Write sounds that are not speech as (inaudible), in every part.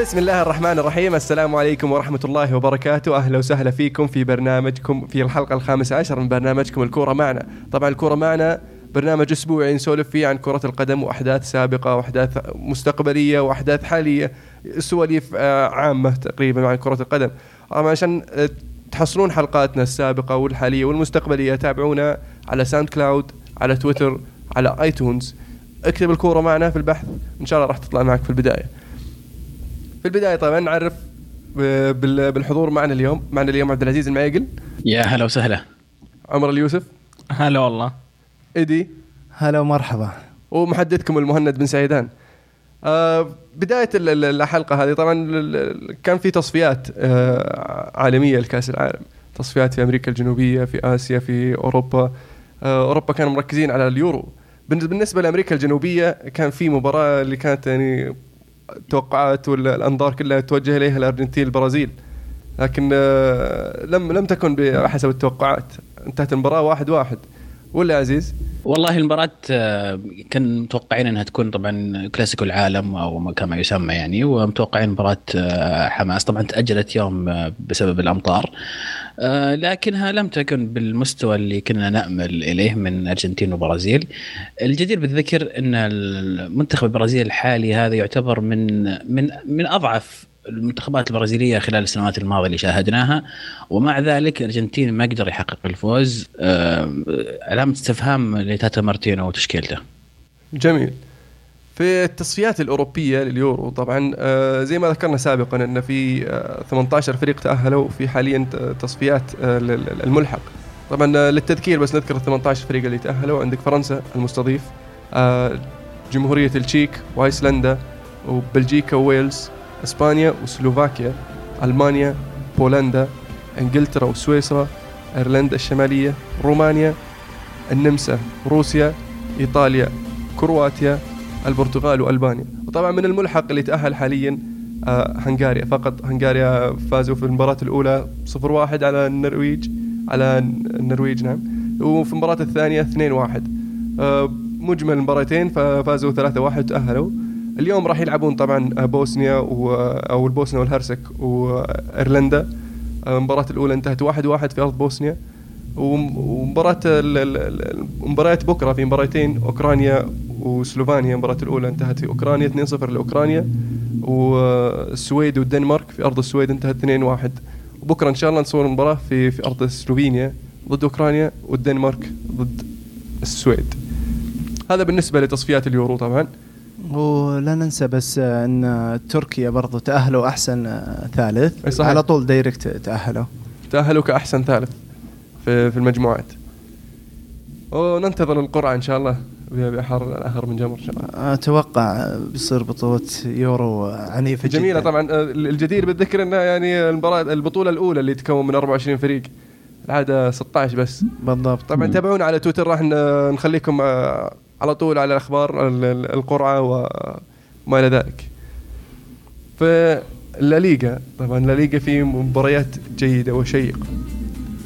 بسم الله الرحمن الرحيم. السلام عليكم ورحمة الله وبركاته. أهلا وسهلا فيكم في برنامجكم في الحلقة الخامسة عشر من برنامجكم الكورة معنا. طبعا الكورة معنا برنامج أسبوعي نسولف فيه عن كرة القدم وأحداث سابقة وأحداث مستقبلية وأحداث حالية سواليف آه، عامة تقريبا عن كرة القدم. عشان آه، تحصلون حلقاتنا السابقة والحالية والمستقبلية تابعونا على ساوند كلاود على تويتر على آيتونز. اكتب الكورة معنا في البحث إن شاء الله راح تطلع معك في البداية. في البداية طبعا نعرف بال- بالحضور معنا اليوم معنا اليوم عبد العزيز المعيقل. يا هلا وسهلا. عمر اليوسف. هلا والله. ايدي هلا ومرحبا. ومحدثكم المهند بن سعيدان آه بداية ال- ال- الحلقة هذه طبعا كان في تصفيات آه عالمية لكأس العالم. تصفيات في أمريكا الجنوبية في آسيا في أوروبا. آه أوروبا كانوا مركزين على اليورو. بالنسبة لأمريكا الجنوبية كان في مباراة اللي كانت يعني التوقعات والأنظار كلها توجه إليها الأرجنتين البرازيل. لكن آه لم لم تكن بحسب التوقعات. انتهت المباراة واحد واحد. ولا عزيز؟ والله المباراة آه، كان متوقعين إنها تكون طبعا كلاسيكو العالم أو ما- كما يسمى يعني ومتوقعين مباراة آه، حماس طبعا تأجلت يوم آه، بسبب الأمطار لكنها لم تكن بالمستوى اللي كنا نأمل إليه من أرجنتين وبرازيل. الجدير بالذكر إن المنتخب البرازيلي الحالي هذا يعتبر من من من أضعف المنتخبات البرازيلية خلال السنوات الماضية اللي شاهدناها ومع ذلك الأرجنتين ما قدر يحقق الفوز آه، علامة استفهام لتاتا مارتينو وتشكيلته. جميل. في التصفيات الأوروبية لليورو طبعا آه، زي ما ذكرنا سابقا أن في آه، 18 فريق تأهلوا في حاليا تصفيات آه، الملحق. طبعا آه، للتذكير بس نذكر ال 18 فريق اللي تأهلوا. عندك فرنسا المستضيف آه، جمهورية التشيك وأيسلندا وبلجيكا وويلز. إسبانيا وسلوفاكيا ألمانيا بولندا إنجلترا وسويسرا إيرلندا الشمالية رومانيا النمسا روسيا إيطاليا كرواتيا البرتغال وألبانيا. وطبعا من الملحق اللي تأهل حاليا آه هنغاريا. فقط هنغاريا فازوا في المباراة الأولى 0-1 على النرويج على النرويج نعم. وفي المباراة الثانية 2-1 آه مجمل المباراتين ففازوا 3-1 وتاهلوا اليوم راح يلعبون طبعا بوسنيا و أو البوسنه والهرسك وإيرلندا. المباراة الأولى انتهت 1-1 في أرض بوسنيا. وم- ومباراة المباريات بكرة في مباراتين أوكرانيا وسلوفانيا. المباراة الأولى انتهت في أوكرانيا 2-0 لأوكرانيا. والسويد والدنمارك في أرض السويد انتهت 2-1 وبكرة إن شاء الله نصور مباراة في في أرض سلوفينيا ضد أوكرانيا والدنمارك ضد السويد. هذا بالنسبة لتصفيات اليورو طبعا. ولا ننسى بس إن تركيا برضو تأهلوا أحسن ثالث. صحيح. على طول direct تأهلوا. تأهلوا كأحسن ثالث في في المجموعات. وننتظر القرعة إن شاء الله. بحر الأخر من جمر. ان شاء الله أتوقع بيصير بطولة يورو عنيفة جميلة جدا. طبعا. الجدير بالذكر إنها يعني المباراة البطولة الأولى اللي تكون من 24 فريق. العادة 16 بس. بالضبط. طبعا تابعونا على تويتر راح ن- نخليكم آه، على طول على الأخبار ال- ال- القرعة وما إلى ذلك. في الليغا طبعا الليغا في مباريات جيدة وشيقة.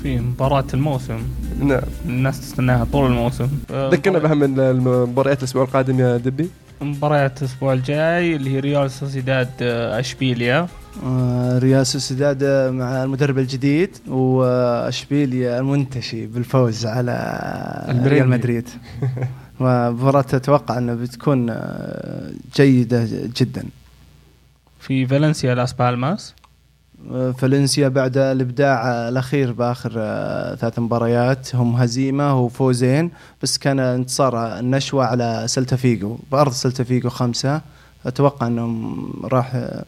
في مباراة الموسم. نعم. الناس تستناها طول الموسم. ذكرنا مباراة- بأهم المباريات الأسبوع القادم يا دبي. مباريات الأسبوع الجاي اللي هي ريال سوسيداد آه، أشبيليا. آه، ريال سوسيداد آه، مع المدرب الجديد وأشبيليا المنتشي بالفوز على. ريال مدريد. (laughs) ومباراة أتوقع انها بتكون آه، جيدة جدا. في فالنسيا لاس بالماس؟ فالنسيا بعد الإبداع الأخير بآخر آه، ثلاث مباريات. هم هزيمة وفوزين بس كان انتصار النشوة على سلتا فيجو بأرض سلتا فيجو خمسة. أتوقع أنهم راح آه،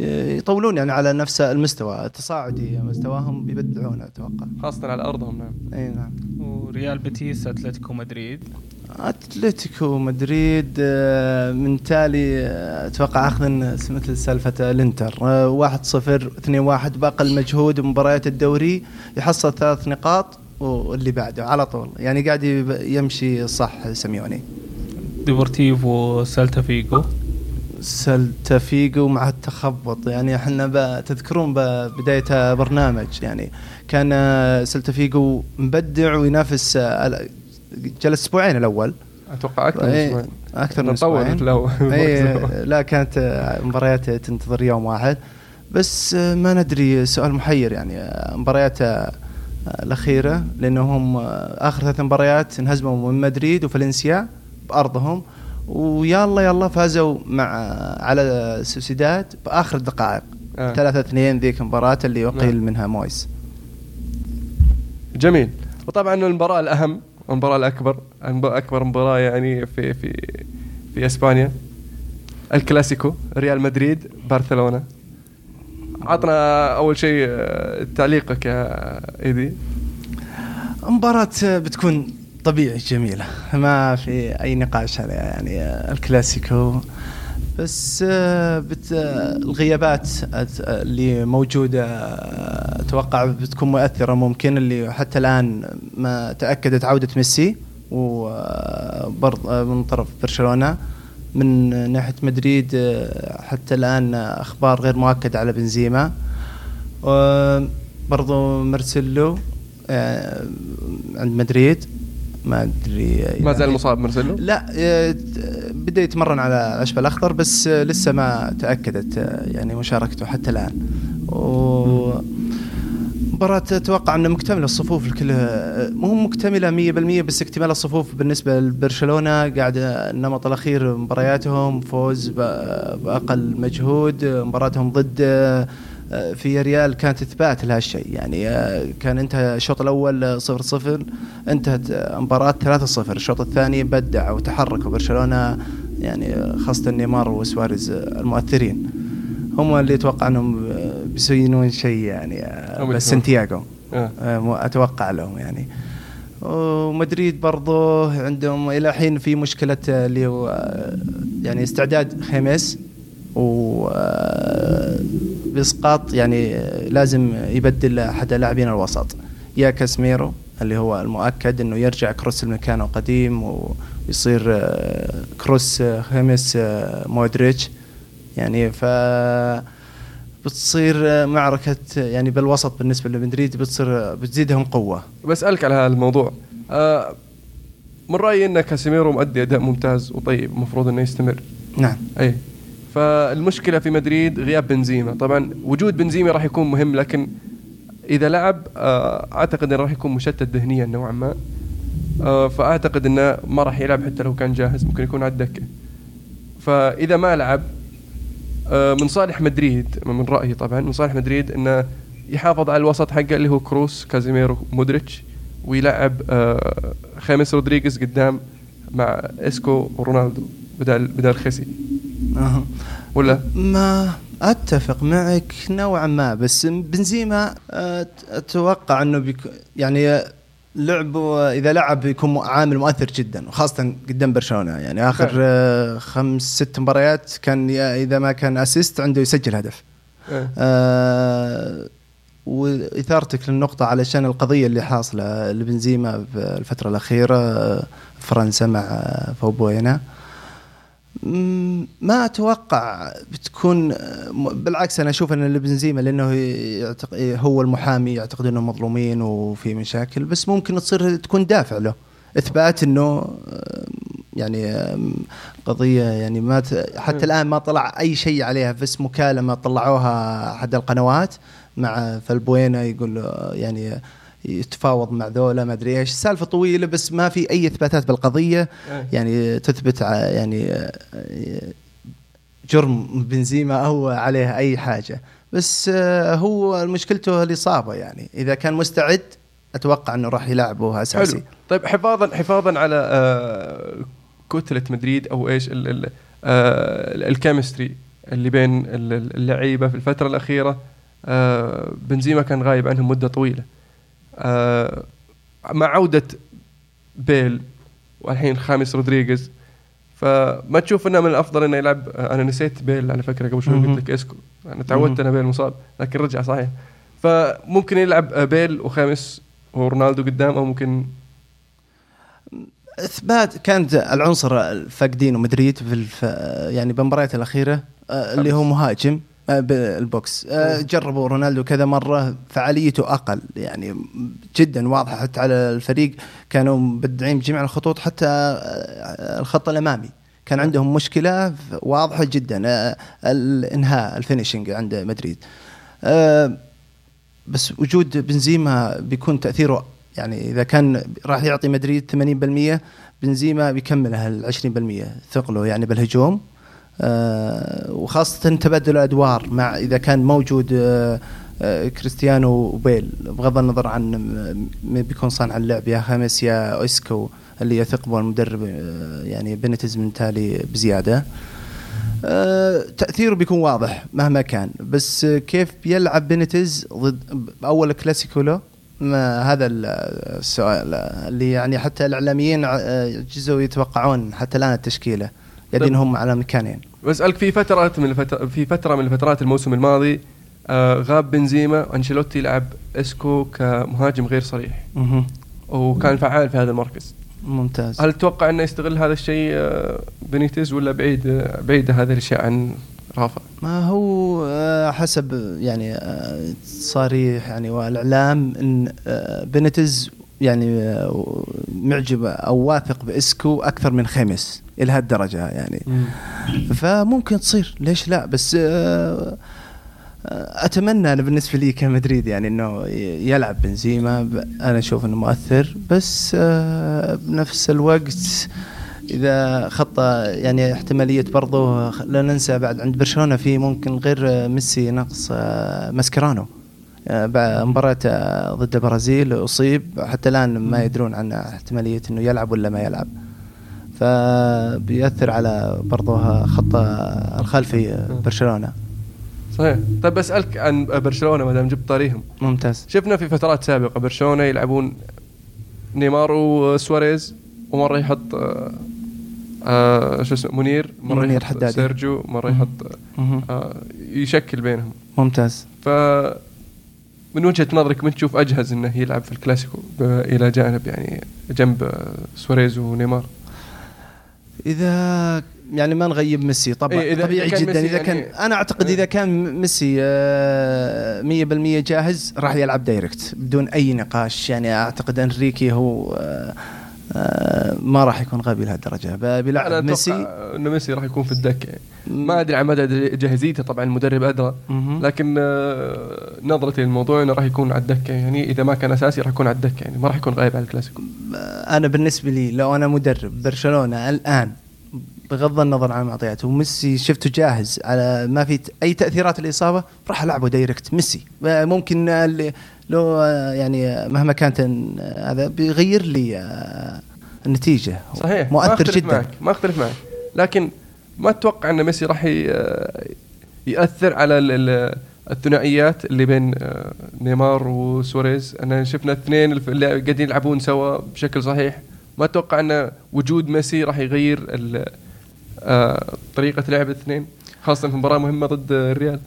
يطولون يعني على نفس المستوى التصاعدي مستواهم بيبدعون أتوقع. خاصة على أرضهم نعم. إي نعم. وريال بيتيس أتلتيكو مدريد. أتلتيكو مدريد آه، من تالي آه، أتوقع أخذ مثل سالفة الإنتر. آه، 1-0 2-1 باقي المجهود ومباريات الدوري يحصل ثلاث نقاط واللي بعده على طول. يعني قاعد يمشي صح سيميوني. ديبورتيفو سالتا فيجو. سلتا فيجو مع التخبط. يعني إحنا تذكرون بداية برنامج يعني كان سلتا فيجو مبدع وينافس آه، جلس أسبوعين الأول. أتوقع أكثر من إيه، أسبوعين. أكثر من أسبوعين. لو (laughs) إيه، لا كانت آه، مباريات تنتظر يوم واحد. بس آه، ما ندري سؤال محير يعني مباريات الأخيرة لأنهم آه، آخر ثلاث مباريات انهزموا من مدريد وفالنسيا بأرضهم. ويلا يلا فازوا مع آه، على سوسيداد بآخر الدقائق آه. ثلاثة اثنين ذيك المباراة اللي أقيل نعم. منها مويس. جميل. وطبعا المباراة الأهم المباراة الأكبر أكبر مباراة يعني في في في إسبانيا. الكلاسيكو ريال مدريد برشلونه عطنا أول شيء آه، تعليقك يا إيدي. مباراة بتكون طبيعي جميلة ما في أي نقاش عليها يعني الكلاسيكو. بس آه، بت آه، الغيابات أت- اللي موجودة آه، أتوقع بتكون مؤثرة ممكن اللي حتى الآن ما تأكدت عودة ميسي وبرض من طرف برشلونة. من ناحية مدريد آه، حتى الآن أخبار غير مؤكدة على بنزيما. برضو مارسيلو آه، عند مدريد. ما أدري ما زال مصاب مرسلو؟ لا آه، بدأ يتمرن على العشب الأخضر بس لسه ما تأكدت آه، يعني مشاركته حتى الآن. و مباراة أتوقع انها مكتملة الصفوف الكل آه، مو مكتملة 100% بس اكتمال الصفوف بالنسبة لبرشلونة. قاعد النمط الأخير مبارياتهم فوز بأقل مجهود مباراتهم ضد في ريال كانت اثبات لهالشيء. يعني آه، كان انتهى الشوط الأول 0 0 انتهت آه، مباراة 3 0 الشوط الثاني بدع وتحرك وبرشلونة يعني آه، خاصة نيمار وسواريز آه، المؤثرين. هم اللي أتوقع أنهم آه، بيسوينون شيء يعني آه، بس سانتياغو آه. آه، أتوقع لهم يعني. ومدريد برضو عندهم إلى الحين في مشكلة آه، اللي هو آه، يعني استعداد خيميس. و آه، باسقاط يعني لازم يبدل أحد لاعبين الوسط. يا كاسميرو اللي هو المؤكد إنه يرجع كروس لمكانه قديم ويصير آه، كروس آه، آه، مودريتش. يعني ف بتصير معركة يعني بالوسط بالنسبة لمدريد بتصير بتزيدهم قوة. بسألك على هذا الموضوع آه، من رأيي إن كاسيميرو مؤدي أداء ممتاز وطيب المفروض إنه يستمر. نعم. أي. فالمشكلة في مدريد غياب بنزيما. طبعا وجود بنزيما راح يكون مهم لكن إذا لعب آه، أعتقد إنه راح يكون مشتت ذهنيا نوعا ما. آه، فأعتقد إنه ما راح يلعب حتى لو كان جاهز ممكن يكون على الدكة. فإذا ما لعب آه، من صالح مدريد من رأيي طبعا من صالح مدريد إنه يحافظ على الوسط حقه اللي هو كروس كازيميرو مودريتش ويلعب خامس رودريغيز قدام مع إسكو ورونالدو بدل بدل خيسي. أها. ولا ما أتفق معك نوعا ما بس بنزيما أتوقع إنه بيك يعني لعبه إذا لعب بيكون عامل مؤثر جدا وخاصة قدام برشلونة يعني آخر. آه، خمس ست مباريات كان إذا ما كان assist عنده يسجل هدف آه. آه وإثارتك للنقطة علشان القضية اللي حاصلة لبنزيما بالفترة الأخيرة آه، فرنسا مع فوبوينا مم، ما أتوقع بتكون آه، بالعكس أنا أشوف أن بنزيما لأنه يعتق... هو المحامي يعتقد انه مظلومين وفي مشاكل بس ممكن تصير تكون دافع له. إثبات أنه آه، يعني آه، قضية يعني ما ت... حتى الآن ما طلع أي شيء عليها بس مكالمه طلعوها أحد القنوات مع فالبوينا يقول له يعني يتفاوض مع ذولا ما أدري إيش. سالفة طويلة بس ما في أي إثباتات بالقضية. آه. يعني تثبت يعني جرم بنزيما أو عليه أي حاجة. بس آه، هو مشكلته الاصابه يعني. إذا كان مستعد أتوقع إنه راح يلعبه أساسي. حلو. طيب حفاظا حفاظا على آه، كتلة مدريد أو إيش ال- ال- آه، ال chemistry اللي بين ال- ال- اللعيبة في الفترة الأخيرة. آه، بنزيما كان غايب عنهم مدة طويلة. مع عودة بيل والحين خامس رودريغيز. فما تشوف إنه من الأفضل إنه يلعب آه، أنا نسيت بيل على فكرة قبل شوي. قلت لك إسكو. أنا تعودت. أنا بيل مصاب لكن رجع صحيح. فممكن يلعب آه، بيل وخامس ورونالدو قدام أو ممكن إثبات كانت العنصر الفاقدينه مدريد في الف... يعني بالمباريات الأخيرة آه، اللي هو مهاجم. آه، بالبوكس آه، جربوا رونالدو كذا مرة فعاليته أقل. يعني جدا واضحة حتى على الفريق كانوا مبدعين بجميع الخطوط حتى آه، الخط الأمامي. كان عندهم مشكلة واضحة جدا آه، الإنهاء ال finishing عند مدريد. آه، بس وجود بنزيما بيكون تأثيره يعني إذا كان راح يعطي مدريد 80% بنزيما بيكمل هال 20% ثقله يعني بالهجوم. آه، وخاصة تبادل الأدوار مع إذا كان موجود آه، آه، كريستيانو وبيل بغض النظر عن م- مين بيكون صانع اللعب يا خامس يا أو إسكو اللي يثق به المدرب آه، يعني بينيتز من تالي بزيادة. آه، تأثيره بيكون واضح مهما كان بس آه، كيف بيلعب بنتز ضد أول كلاسيكو له؟ ما هذا ال- السؤال اللي يعني حتى الإعلاميين آه، جزوا يتوقعون حتى الآن التشكيلة قاعدين هم على مكانين. بسألك في فترة من الفتر... في فترة من الفترات الموسم الماضي آه غاب بنزيما وأنشيلوتي لعب إسكو كمهاجم غير صريح. وكان فعال في هذا المركز. ممتاز. هل تتوقع أنه يستغل هذا الشيء آه بنيتز ولا بعيد آه بعيدة هذه الأشياء عن رافا؟ ما هو حسب يعني صريح يعني والإعلام إن بنتز يعني معجب أو واثق بإسكو أكثر من خمس إلى هالدرجه يعني فممكن تصير ليش لا؟ بس آه، آه، أتمنى أنا بالنسبة لي كمدريد يعني إنه يلعب بنزيما. أنا أشوف إنه مؤثر بس آه، بنفس الوقت إذا خطه يعني احتمالية برضو خ- لا ننسى بعد عند برشلونة في ممكن غير ميسي نقص آه، ماسكرانو. مباراة ضد البرازيل أصيب. حتى الآن ما يدرون عن احتمالية أنه يلعب ولا ما يلعب. فبيأثر على برضو خط الخلفي آه، برشلونة. صحيح. طيب بسألك عن برشلونة ما دام جبت طاريهم. ممتاز. شفنا في فترات سابقة برشلونة يلعبون نيمار وسواريز ومرة يحط آه آه شو اسمه منير مرة منير يحط حدادي. سيرجيو مرة. يحط مهم. آه يشكل بينهم. ممتاز. ف من وجهة نظرك من تشوف أجهز أنه يلعب في الكلاسيكو إلى جانب يعني جنب آه، سواريز ونيمار؟ إذا يعني ما نغيب ميسي طبعا إيه، إذا- طبيعي إذا جدا إذا كان يعني- أنا أعتقد إيه. إذا كان ميسي آه، 100% جاهز راح يلعب direct بدون أي نقاش يعني أعتقد إنريكي هو آه، آه، ما راح يكون غبي لهالدرجه بيلعب ميسي. أنه ميسي راح يكون في الدكة يعني. ما أدري عن مدى جاهزيته طبعا المدرب أدرى. مهم. لكن آه، نظرتي للموضوع إنه راح يكون على الدكة. يعني إذا ما كان أساسي راح يكون على الدكة. يعني ما راح يكون غايب على الكلاسيكو. أنا بالنسبة لي لو أنا مدرب برشلونة الآن بغض النظر عن معطياته وميسي شفته جاهز على ما في أي تأثيرات الإصابة راح ألعبه دايركت ميسي. ممكن اللي- لو آه، يعني مهما كانت ال- هذا بيغير لي آه، النتيجة. صحيح ما مؤثر أختلف جدا. معك ما أختلف معك. لكن ما أتوقع إن ميسي راح آه، يأثر على ال- ال- الثنائيات اللي بين آه، نيمار وسواريز. انا شفنا الاثنين اللي قاعدين يلعبون سوا بشكل صحيح. ما أتوقع إن وجود ميسي راح يغير آه، طريقة لعب الاثنين. خاصة في مباراة مهمة ضد الريال.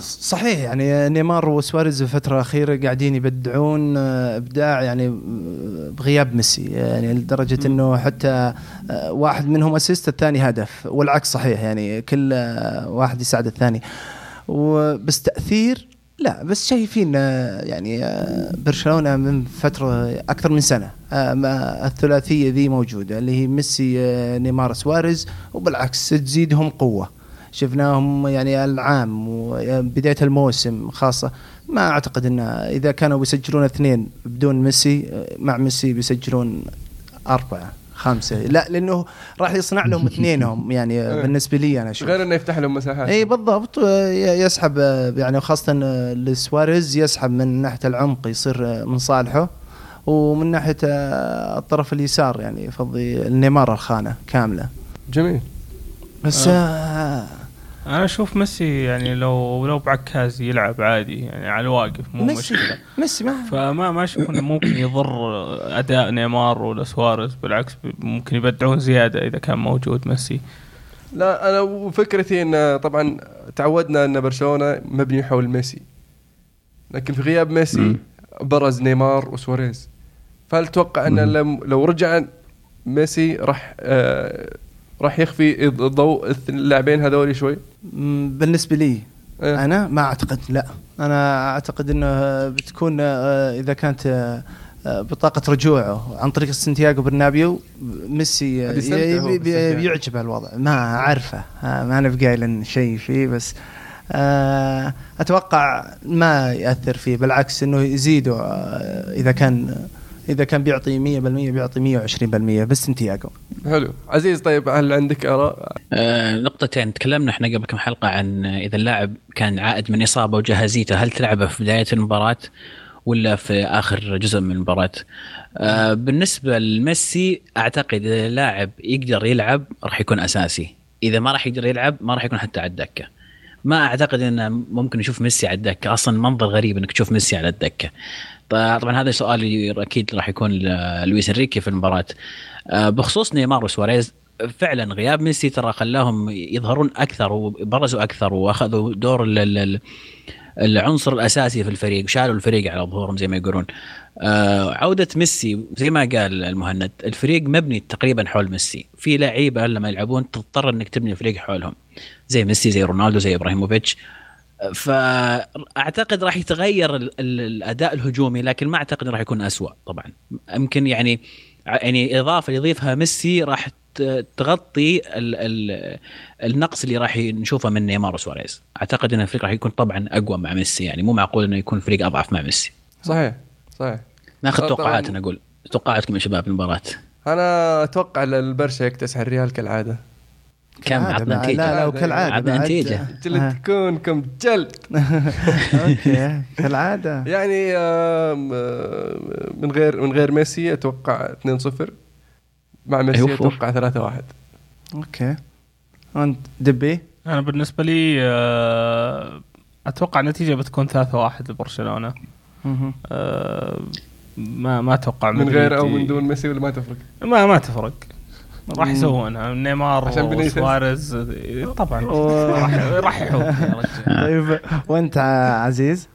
صحيح يعني نيمار وسواريز في الفترة الأخيرة قاعدين يبدعون آه، إبداع يعني آه، بغياب ميسي. يعني لدرجة أنه حتى آه، واحد منهم assist الثاني هدف. والعكس صحيح يعني كل واحد يساعد الثاني. وبس تأثير لا بس شايفين آه، يعني آه، برشلونة من فترة أكثر من سنة آه، ما الثلاثية ذي موجودة اللي هي ميسي نيمار سواريز وبالعكس تزيدهم قوة. شفناهم يعني العام وبداية الموسم خاصة. ما أعتقد أن إذا كانوا بيسجلون اثنين بدون ميسي مع ميسي بيسجلون أربعة. خمسة. لا لأنه راح يصنع لهم (laughs) اثنينهم يعني آه، بالنسبة لي أنا أشوف غير إنه يفتح لهم مساحات. اي بالضبط. آه، يسحب آه، يعني خاصة آه، لسواريز يسحب من ناحية العمق يصير آه، من صالحه ومن ناحية آه، الطرف اليسار يعني يفضي النيمار الخانة كاملة. جميل. بس آه. أنا أشوف ميسي يعني لو لو بعكاز يلعب عادي يعني على الواقف مو ميسي مشكلة. ميسي ما فما ما أشوف إنه ممكن يضر أداء نيمار ولا سواريز بالعكس ممكن يبدعون زيادة إذا كان موجود ميسي. لا أنا وفكرتي إن طبعا تعودنا إن برشلونة مبني حول ميسي. لكن في غياب ميسي مم. برز نيمار وسواريز. فهل تتوقع إن لو رجع ميسي راح آه راح يخفي ضوء اللاعبين هذول شوي؟ بالنسبة لي إيه. أنا ما أعتقد لا. أنا أعتقد إنه بتكون آه، إذا كانت آه، آه، بطاقة رجوعه عن طريق سانتياغو برنابيو ميسي. بيعجبه الوضع. ما أعرفه. ما أنا بقايل شيء فيه بس أتوقع ما يأثر فيه. بالعكس إنه يزيده إذا كان إذا كان بيعطي 100% بيعطي 120% بس سانتياغو حلو. عزيز طيب هل عندك آراء؟ آه، نقطتين. تكلمنا إحنا قبل كم حلقة عن إذا اللاعب كان عائد من إصابة وجاهزيته هل تلعبه في بداية المباراة ولا في آخر جزء من المباراة؟ آه، بالنسبة لميسي أعتقد إذا اللاعب يقدر يلعب راح يكون أساسي، إذا ما راح يقدر يلعب ما راح يكون حتى على الدكة. ما أعتقد انه ممكن نشوف ميسي على الدكة، أصلا منظر غريب إنك تشوف ميسي على الدكة. طبعا هذا سؤال أكيد راح يكون لويس إنريكي في المباراة. آه، بخصوص نيمار وسواريز فعلا غياب ميسي ترى خلاهم يظهرون أكثر وبرزوا أكثر وأخذوا دور ال- ال- ال- العنصر الأساسي في الفريق شالوا الفريق على ظهورهم زي ما يقولون آه عودة ميسي زي ما قال المهند الفريق مبني تقريبا حول ميسي في لعيبة لما يلعبون تضطر إنك تبني الفريق حولهم زي ميسي زي رونالدو زي إبراهيموفيتش. فاعتقد راح يتغير ال- ال- الأداء الهجومي لكن ما أعتقد راح يكون أسوأ طبعا. يمكن يعني يعني إضافة يضيفها ميسي راح تغطي ال ال النقص اللي راح نشوفه من نيمار وسواريز. أعتقد إن الفريق راح يكون طبعا أقوى مع ميسي. يعني مو معقول إنه يكون فريق أضعف مع ميسي. صحيح صحيح. ناخذ طبعاً. توقعات أنا أقول توقعاتكم يا شباب المباراة. أنا أتوقع البرشا يكتسح الريال كالعادة. كم عطنا نتيجة. لا لا عادة. وكالعادة عطنا. جل (laughs) آه. تكون كم جلد. (laughs) أوكي كالعادة. يعني من غير من غير ميسي أتوقع 2-0 مع ميسي أوف، أوف. أتوقع 3-1 أوكي. أنت دبي؟ أنا بالنسبة لي آه، أتوقع النتيجة بتكون 3-1 لبرشلونة. آه، ما ما أتوقع من غير أو من دون ميسي ولا ما تفرق؟ ما ما تفرق. راح يسوونها نيمار. وسواريز طبعا. راح (laughs) رجال طيب وانت عزيز؟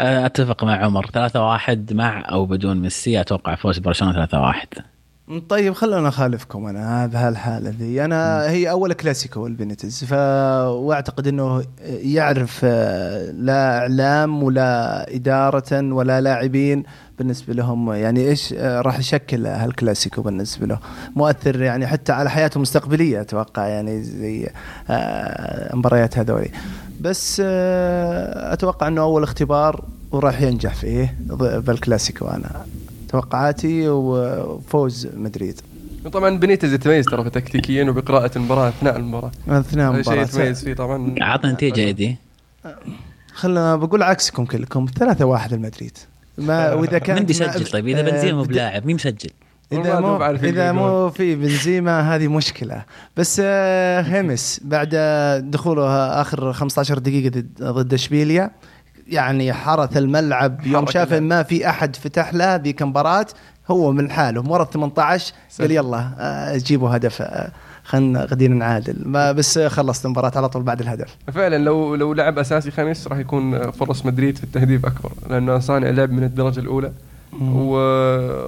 آه، أتفق مع عمر. 3-1 مع أو بدون ميسي. أتوقع فوز برشلونة 3-1 طيب خلونا اخالفكم أنا بهالحاله ذي. أنا هي أول كلاسيكو لبينيتز ف وأعتقد إنه يعرف آه، لا إعلام ولا إدارة ولا لاعبين بالنسبة لهم يعني إيش آه، راح يشكل هالكلاسيكو بالنسبة له؟ مؤثر يعني حتى على حياته المستقبلية أتوقع يعني زي آه، مباريات هذولي. بس آه، أتوقع إنه أول اختبار وراح ينجح فيه بالكلاسيكو أنا. توقعاتي وفوز مدريد. طبعا بنيتز يتميز ترى في تكتيكيا وبقراءة المباراة أثناء المباراة. أثناء هذا شيء المباراة. يتميز فيه طبعا. عطنا نتيجة ايدي خلنا بقول عكسكم كلكم 3 1 المدريد ما وإذا كان من بيسجل طيب إذا بنزيما مو بلاعب مين مسجل؟ إذا مو إذا مو في بنزيما هذه مشكلة. بس آه، هيمس بعد آه، دخوله آخر 15 دقيقة ضد- ضد إشبيليا يعني حرث الملعب. يوم شاف. ما في أحد فتح له ذيك المباراه هو من حاله. ورا ال 18 قال يلا آه، جيبوا هدف. خلنا غاديين نعادل. ما بس خلصت المباراة على طول بعد الهدف. فعلا لو لو لعب أساسي خميس راح يكون فرص مدريد في التهديف أكبر لأنه صانع لعب من الدرجة الأولى. و...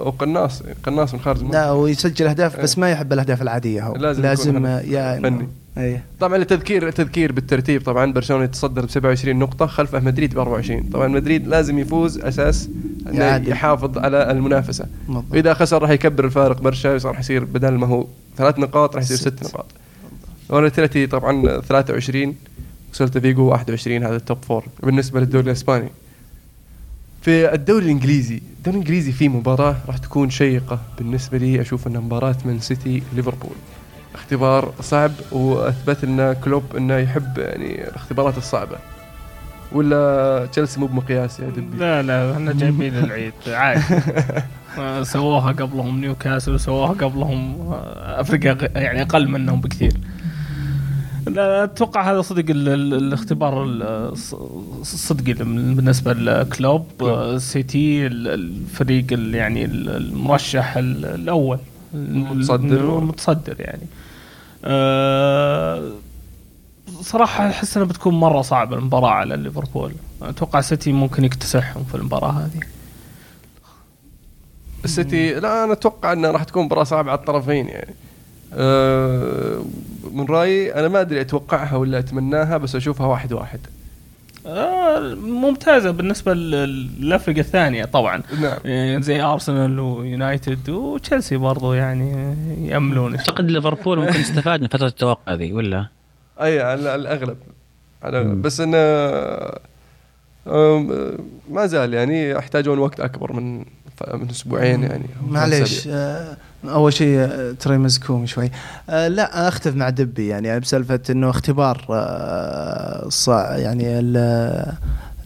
وقناص قناص من خارج. لا ويسجل أهداف بس ما يحب الأهداف العادية هو. لازم لازم, يا فني. إيه. طبعا التذكير التذكير بالترتيب طبعا برشلونة يتصدر ب 27 نقطة خلفه مدريد ب 24 طبعا مدريد لازم يفوز أساس إنه. يحافظ على المنافسة. واذا خسر راح يكبر الفارق برشا صار يصير بدل ما هو ثلاث نقاط راح يصير ست. نقاط. وأتلتي طبعا 23 وسلتا فيجو 21 هذا ال top four بالنسبة للدوري الإسباني. في الدوري الإنجليزي الدوري الإنجليزي فيه مباراة راح تكون شيقة بالنسبة لي أشوف إنها مباراة من سيتي ليفربول. اختبار صعب وأثبت لنا كلوب إنه يحب يعني الاختبارات الصعبة. ولا تشيلسي مو بمقياس يا دبي لا لا إحنا جايبين العيد عادي. (laughs) سووها قبلهم نيوكاسل وسووها قبلهم آه، أفريقيا يعني أقل منهم بكثير. لا أتوقع هذا صدق ال- ال- الاختبار ال- الص- الصدقي بالنسبة لكلوب آه، سيتي ال- الفريق ال- يعني ال- المرشح ال- الأول. المتصدر. المتصدر يعني. أه صراحة أحس أنها بتكون مرة صعبة المباراة على ليفربول. أتوقع سيتي ممكن يكتسحهم في المباراة هذه. السيتي لا أنا أتوقع إنها راح تكون مباراة صعبة على الطرفين يعني. آه، من رأيي أنا ما أدري أتوقعها ولا أتمناها بس أشوفها واحد واحد. آه، ممتازة بالنسبة لل- للافرقه الثانية طبعا. نعم. يعني زي أرسنال ويونايتد وتشيلسي برضو يعني ياملون أعتقد ليفربول ممكن استفاد من فترة التوقع ذي ولا؟ أي على الأغلب. على مم. بس انه ما زال يعني يحتاجون وقت أكبر من من أسبوعين يعني معليش. آه، أول شيء آه، ترى مزكوم شوي. آه، لا أختلف مع دبي يعني بسالفة إنه اختبار آه، صعب يعني ال-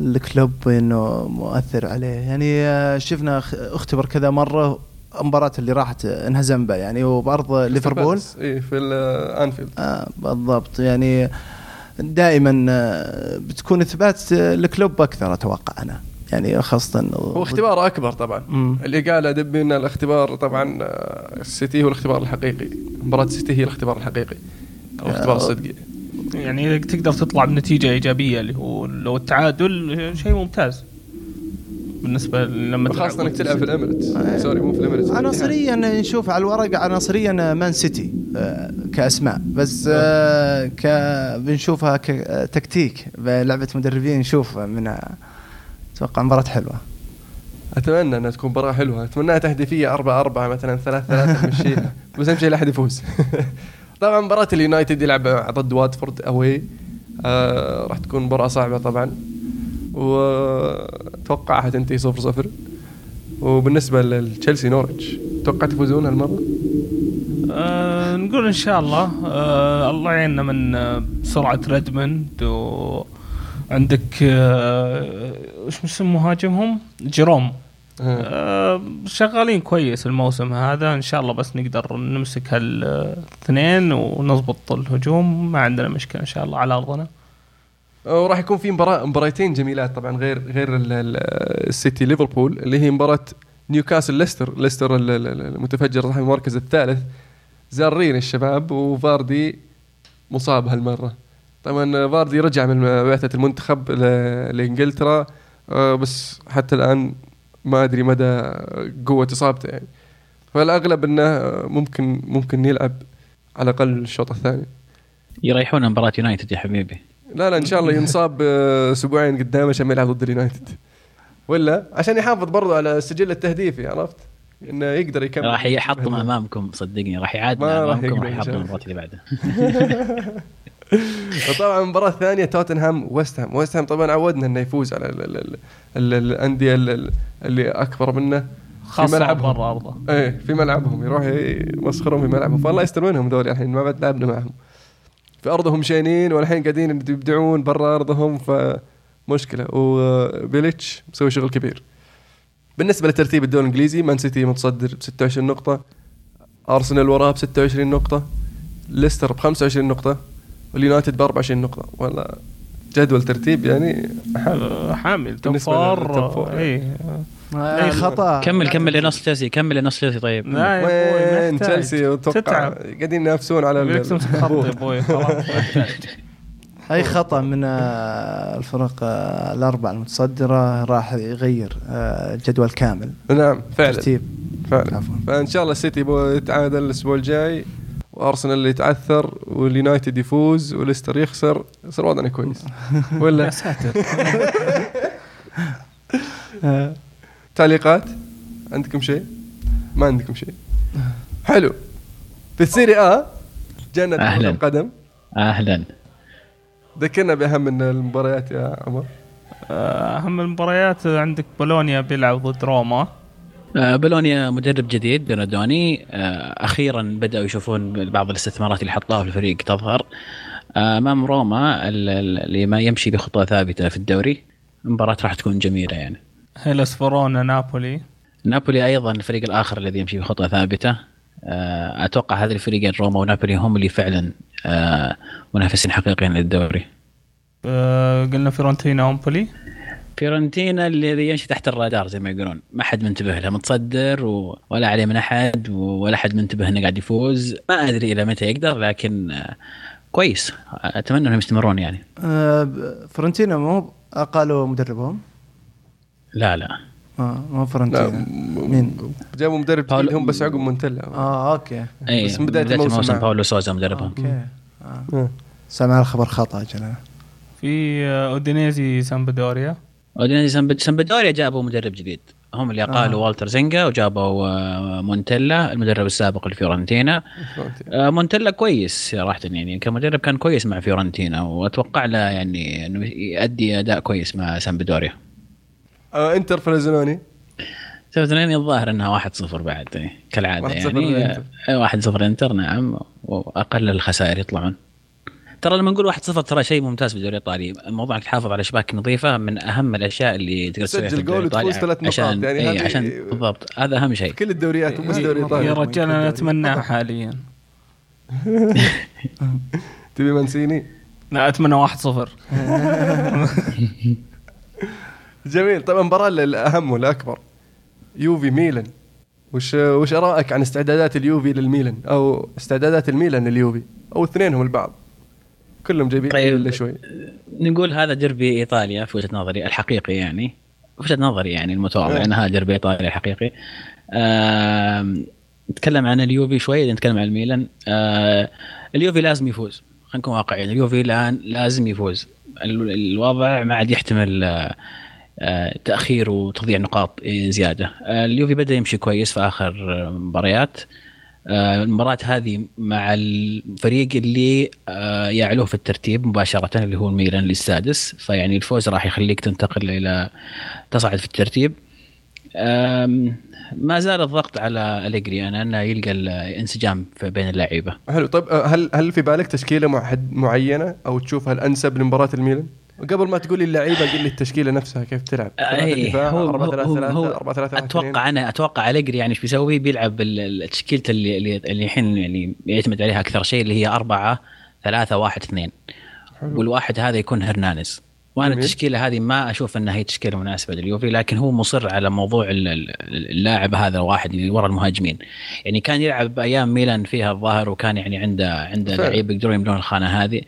الكلوب إنه مؤثر عليه. يعني شفنا اخ- اختبر كذا مرة المباراة اللي راحت انهزم بها يعني وبارض ليفربول. اي في الانفيلد آه بالضبط. يعني دائما بتكون إثبات الكلوب أكثر أتوقع أنا. يعني خاصة هو اختبار أكبر طبعا. مم. اللي قاله دبي إن الاختبار طبعا آه، السيتي هو الاختبار الحقيقي. مباراة السيتي هي الاختبار الحقيقي. أو الاختبار آه. الصدقي يعني إذا تقدر تطلع بنتيجة إيجابية اللي هو لو التعادل شيء ممتاز. بالنسبة لما خاصة إنك تلعب في الاميريتس sorry مو في الاميريتس عناصريا نشوف على الورق عناصريا مان سيتي آه، كأسماء. بس آه، ك بنشوفها كتكتيك لعبة مدربين نشوف منها. أتوقع مباراة حلوة. أتمنى أنها تكون مباراة حلوة. اتمناها تهديفية 4 4 مثلا 3 3 نمشيها بس أهم شيء لا أحد يفوز. (laughs) طبعا مباراة اليونايتد يلعب ضد واتفورد أوي. آه راح تكون مباراة صعبة طبعا. وأتوقع حتنتهي 0 0 وبالنسبة لتشيلسي نورتش توقعت يفوزون هالمرة؟ آه نقول إن شاء الله. آه الله يعيننا من آه سرعة ريدموند. وعندك آه وش اسم مهاجمهم؟ جيروم. آه. آه شغالين كويس الموسم هذا. إن شاء الله بس نقدر نمسك هالاثنين ونضبط الهجوم. ما عندنا مشكلة إن شاء الله على أرضنا. وراح يكون في مباراة مباراتين جميلات طبعا غير غير ال- ال- السيتي ليفربول اللي هي مباراة نيوكاسل ليستر. ليستر ال- ال- ال- المتفجر صاحب المركز الثالث. زارين الشباب وفاردي مصاب هالمرة. طبعا فاردي رجع من بعثة المنتخب لإنجلترا آه، بس حتى الآن ما أدري مدى قوة إصابته يعني. فالأغلب إنه ممكن ممكن يلعب على الأقل الشوط الثاني. يريحون مباراة يونايتد يا حبيبي. لا لا إن شاء الله ينصاب آه، أسبوعين قدام عشان ما يلعب ضد اليونايتد. ولا؟ عشان يحافظ برضو على السجل التهديفي عرفت؟ إنه يقدر يكمل. راح يحطم أمامكم صدقني. راح يعادل أمامكم راح يحطم. المباراة اللي بعدها (laughs) وطبعا المباراه الثانية توتنهام ويست هام. ويست هام طبعا عودنا إنه يفوز على ال- ال- ال- ال- الأندية ال- ال- اللي أكبر منه. في خاصه ملعبهم. برا أرضه. إيه في ملعبهم. يروح يمسخرون في ملعبهم. فالله يستر منهم ذول الحين ما بعد لعبنا معهم. في أرضهم شينين والحين قاعدين يبدعون برا أرضهم فمشكله وبيليتش مسوي شغل كبير. بالنسبة لترتيب الدوري الإنجليزي مان سيتي متصدر ب 26 نقطة أرسنال وراه ب 26 نقطة ليستر ب 25 نقطة واليونايتد ب 24 نقطة. والله جدول ترتيب يعني حلو. آه، حامي. four. لل top four. أي اي خطأ. كمل كمل لنص تشيلسي كمل لنص تشيلسي طيب وين. تشيلسي أتوقع قاعدين ينافسون على ال- يكتم خط يا أبوي خلاص. (laughs) أي خطأ من آه، الفرق آه، الاربع المتصدرة راح يغير آه، الجدول كامل. نعم فعلا. ترتيب. فعلا. عفوا. فإن شاء الله السيتي يتعادل الأسبوع الجاي. وأرسنال اللي يتعثر واليونايتد يفوز وليستر يخسر. يصير وضعنا كويس. ولا؟ يا ساتر. (laughs) تعليقات؟ عندكم شيء؟ ما عندكم شيء. حلو. في السيري آ جنة كرة أهلاً. القدم. أهلا. ذكرنا بأهم من المباريات يا عمر. آه، أهم المباريات عندك بولونيا بيلعب ضد روما. آه، بولونيا مدرب جديد بيرودوني آه، أخيرا بدأوا يشوفون بعض الاستثمارات اللي حطوها في الفريق تظهر. آه، أمام روما ال- ال- اللي ما يمشي بخطوة ثابتة في الدوري المباراة راح تكون جميلة يعني. هيلاس فيرونا نابولي. نابولي أيضا الفريق الآخر الذي يمشي بخطوة ثابتة. أتوقع هذه الفريقين روما ونابولي هم اللي فعلا منافسين حقيقيين للدوري. قلنا فيرونتينا أمبولي. فيورنتينا الذي يمشي تحت الرادار زي ما يقولون. ما حد منتبه له متصدر و... ولا عليه من أحد ولا حد منتبه إنه قاعد يفوز. ما أدري إلى متى يقدر لكن آه، كويس. أتمنى إنهم يستمرون يعني. ب- فيورنتينا مو قالوا مدربهم؟ لا لا. آه مو لا فيورنتينا م- مين؟ جابوا مدرب باولو- جديد هم بس عقب مونتلا آه أوكي. اي بس من بداية الموسم. باولو سوزا مدربهم. أوكي. آه. آه. سمع الخبر خطأ جل في آه، أودينيزي سامبدوريا اودينيزي سامب- سامبدوريا جابوا مدرب جديد. هم اللي قالوا آه. والتر زينجا وجابوا آه، مونتيلا المدرب السابق لفيورنتينا. آه، مونتيلا كويس صراحة يعني كمدرب كان كويس مع فيورنتينا وأتوقع له يعني إنه يؤدي أداء كويس مع سامبدوريا. آه إنتر فروزينوني سامبدوريا الظاهر إنها 1-0 بعد إيه، كالعادة 1-0 يعني للإنتر. آه، 1-0 إنتر نعم وأقل الخسائر يطلعون. ترى لما نقول 1-0 ترى شيء ممتاز في الدوري الإيطالي، الموضوع انك تحافظ على شباك نظيفة من أهم الأشياء اللي تقدر تسويها في تسجل الدوري جول الإيطالي. وتفوز ثلاث نقاط، عشان يعني إيه عشان بالضبط. هذا أهم شيء. كل الدوريات مو بس دوري يا ايطالي رجال أنا اتمناه حاليا. (laughs) تبي مانسيني؟ لا أتمنى 1-0 (laughs) جميل. طيب المباراة الأهم والأكبر يوفي ميلان. وش وش ارائك عن استعدادات اليوفي للميلان؟ أو استعدادات الميلان لليوفي؟ أو اثنينهم البعض. كلهم جايبين طيب. إلا شوي. نقول هذا ديربي إيطاليا في وجهة نظري الحقيقي يعني. وجهة نظري يعني المتواضع إيه. ان هذا ديربي إيطاليا الحقيقي. نتكلم عن اليوفي شوي نتكلم عن الميلان. آه، اليوفي لازم يفوز خلينا نكون واقعيين. اليوفي الآن لازم يفوز. ال- الوضع ما عاد يحتمل آه، آه، تأخير وتضييع نقاط زيادة. آه، اليوفي بدأ يمشي كويس في آخر مباريات. آه، المباراة هذه مع الفريق اللي آه، يعلوه في الترتيب مباشرة اللي هو الميلان السادس فيعني الفوز راح يخليك تنتقل إلى تصعد في الترتيب. ما زال الضغط على أليجري. أنا أنه يلقى الانسجام بين اللعيبة. حلو. طيب آه، هل هل في بالك تشكيلة معينة أو تشوفها الانسب لمباراة الميلان؟ قبل ما تقول لي اللعيبة قل لي التشكيلة نفسها كيف تلعب؟ دفاع هو 4 3 هو 3 هو 4 3 3 أتوقع أنا أتوقع أليجري يعني إيش بيسوي؟ بيلعب تشكيلة اللي اللي الحين يعني يعتمد عليها أكثر شيء اللي هي أربعة ثلاثة واحد اثنين. والواحد هذا يكون هرنانز وأنا جميل. التشكيلة هذه ما أشوف إنها هي تشكيلة مناسبة لليوفي لكن هو مصر على موضوع ال- ال- اللاعب هذا الواحد اللي ورا المهاجمين. يعني كان يلعب أيام ميلان فيها الظاهر وكان يعني عنده عنده. لعيبه يقدرون يملون الخانة هذه.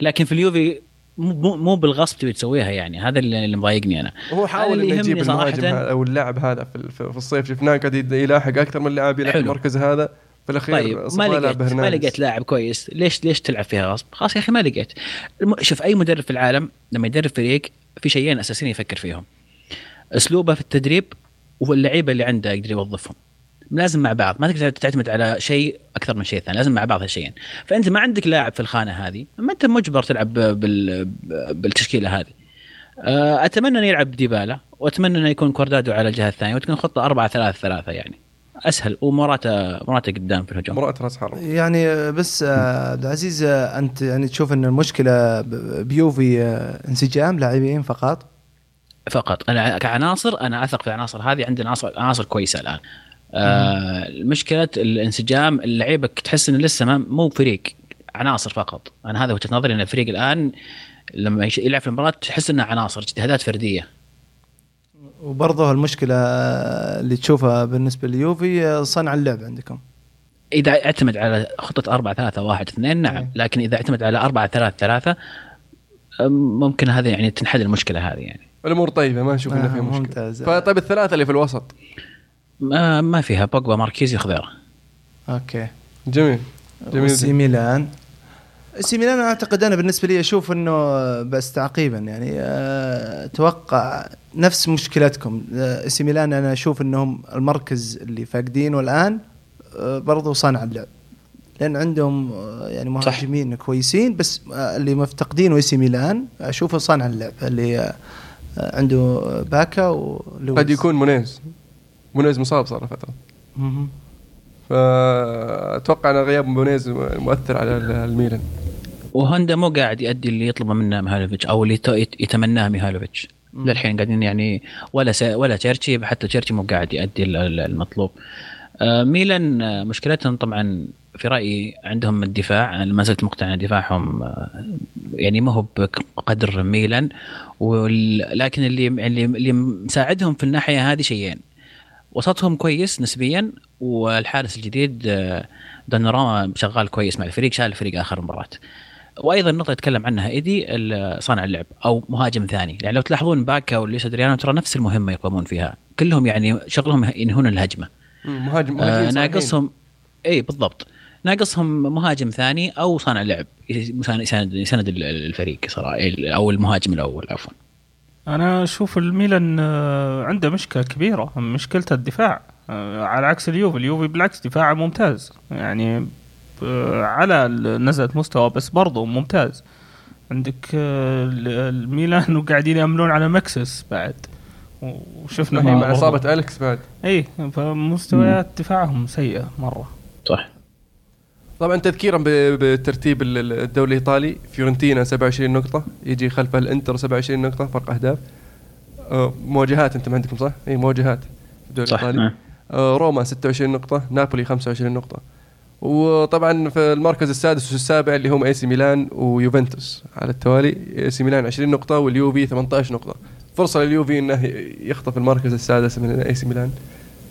لكن في اليوفي مو مو- بالغصب تبي تسويها يعني. هذا اللي مضايقني أنا. هو حاول إنه يجيب المهاجم أو اللاعب هذا في الصيف. شفناه قاعد يلاحق أكثر من لاعب يلعب. المركز هذا. في الأخير طيب ما لقيت ما. لقيت لاعب كويس. ليش ليش تلعب فيها غصب؟ خلاص يا أخي ما لقيت. شوف أي مدرب في العالم لما يدرب فريق في شيئين أساسيين يفكر فيهم. أسلوبه في التدريب واللعيبة اللي عنده يقدر يوظفهم. لازم مع بعض ما تقدر تعتمد على شيء أكثر من شيء ثاني لازم مع بعض هالشيئين. فأنت ما عندك لاعب في الخانة هذه ما أنت مجبر تلعب بال بالتشكيلة هذه. آه، أتمنى انه يلعب ديبالا وأتمنى انه يكون كوردادو على الجهة الثانية وتكون خطة 4 3 3 يعني. أسهل ومراته مراته قدام في الهجوم. مرأة راس حرب يعني بس آه، عبد العزيز آه، أنت يعني تشوف إن المشكلة بيوفي انسجام لاعبين فقط؟ فقط. أنا كعناصر أنا أثق في العناصر هذه عندنا عناصر عناصر كويسة الآن. آه مشكله الانسجام اللعيبة تحس إنه لسه ما مو فريق عناصر فقط. أنا هذا وجهة نظري إن الفريق الآن لما يلعب في المباراة تحس انها عناصر اجتهادات فردية. وبرضه المشكلة آه، اللي تشوفها بالنسبة ليوفي آه، صنع اللعب عندكم. إذا اعتمد على خطة 4 3 1 2 نعم. أي. لكن إذا اعتمد على 4 3 3 ممكن هذا يعني تنحل المشكلة هذه يعني. الأمور طيبة ما أشوف إنه آه، في مشكلة. ممتاز. فطيب الثلاثة اللي في الوسط؟ ما, ما فيها. بوجبا ماركيزي خضيرة. أوكي. جميل. جميل. سي ميلان. سي ميلان أعتقد أنا بالنسبة لي أشوف إنه بس تعقيبا يعني آه، أتوقع نفس مشكلتكم. آه، سي ميلان أنا أشوف إنهم المركز اللي فاقدينه الان آه، برضو صانع اللعب. لأن عندهم يعني مهاجمين كويسين بس اللي مفتقدينه سي ميلان. أشوفه صانع اللعب اللي عنده باكا ولويز. قد يكون منيز منيز مصاب صار له فتره. فأتوقع إن غياب منيز مؤثر على الميلان. وهوندا مو قاعد يؤدي اللي يطلبه منه ميهالوفيتش أو اللي يت- يتمناه ميهالوفيتش مم. للحين قاعدين يعني ولا س... ولا تشيرشي حتى تشيرشي مو قاعد يؤدي ال- ال- المطلوب. آه، ميلان آه، مشكلتهم طبعا في رأيي عندهم الدفاع أنا ما زلت مقتنع إن دفاعهم آه، يعني ما هو بقدر ميلان. وال... لكن اللي اللي اللي مساعدهم في الناحية هذه شيئين. وسطهم كويس نسبيا والحارس الجديد آه، دوناروما شغال كويس مع الفريق شال الفريق آخر مباراه وأيضا نقطة يتكلم عنها إيدي صانع اللعب أو مهاجم ثاني. يعني لو تلاحظون باكا وليس ادريانو ترى نفس المهمة يقومون فيها. كلهم يعني شغلهم ينهون الهجمة. مهاجم آه. ناقصهم اي بالضبط. ناقصهم مهاجم ثاني أو صانع لعب. يساند يساند يساند الفريق صراحة أو المهاجم الأول عفوا. أنا أشوف الميلان آه، عنده مشكلة كبيرة مشكلته الدفاع. آه، على عكس اليوفي اليوفي بالعكس دفاعه ممتاز. يعني آه، على نزلت مستوى بس برضه ممتاز. عندك ال- الميلان (laughs) وقاعدين يعملون على مكسيس بعد. وشفنا هي مع. إصابة أليكس بعد. اي فمستويات دفاعهم سيئة مرة. صح. طبعا تذكيرا بترتيب ال- ال- الدوري الإيطالي فيورنتينا 27 نقطة يجي خلفها الإنتر 27 نقطة فرق أهداف. آه، مواجهات أنتم عندكم صح؟ إي مواجهات في الدوري الإيطالي. آه. آه، روما 26 نقطة نابولي 25 نقطة. وطبعا في المركز السادس والسابع اللي هم إي سي ميلان ويوفنتوس. على التوالي إي سي ميلان 20 نقطة واليوفي 18 نقطة. فرصة لليوفي إنه يخطف المركز السادس من إي سي ميلان.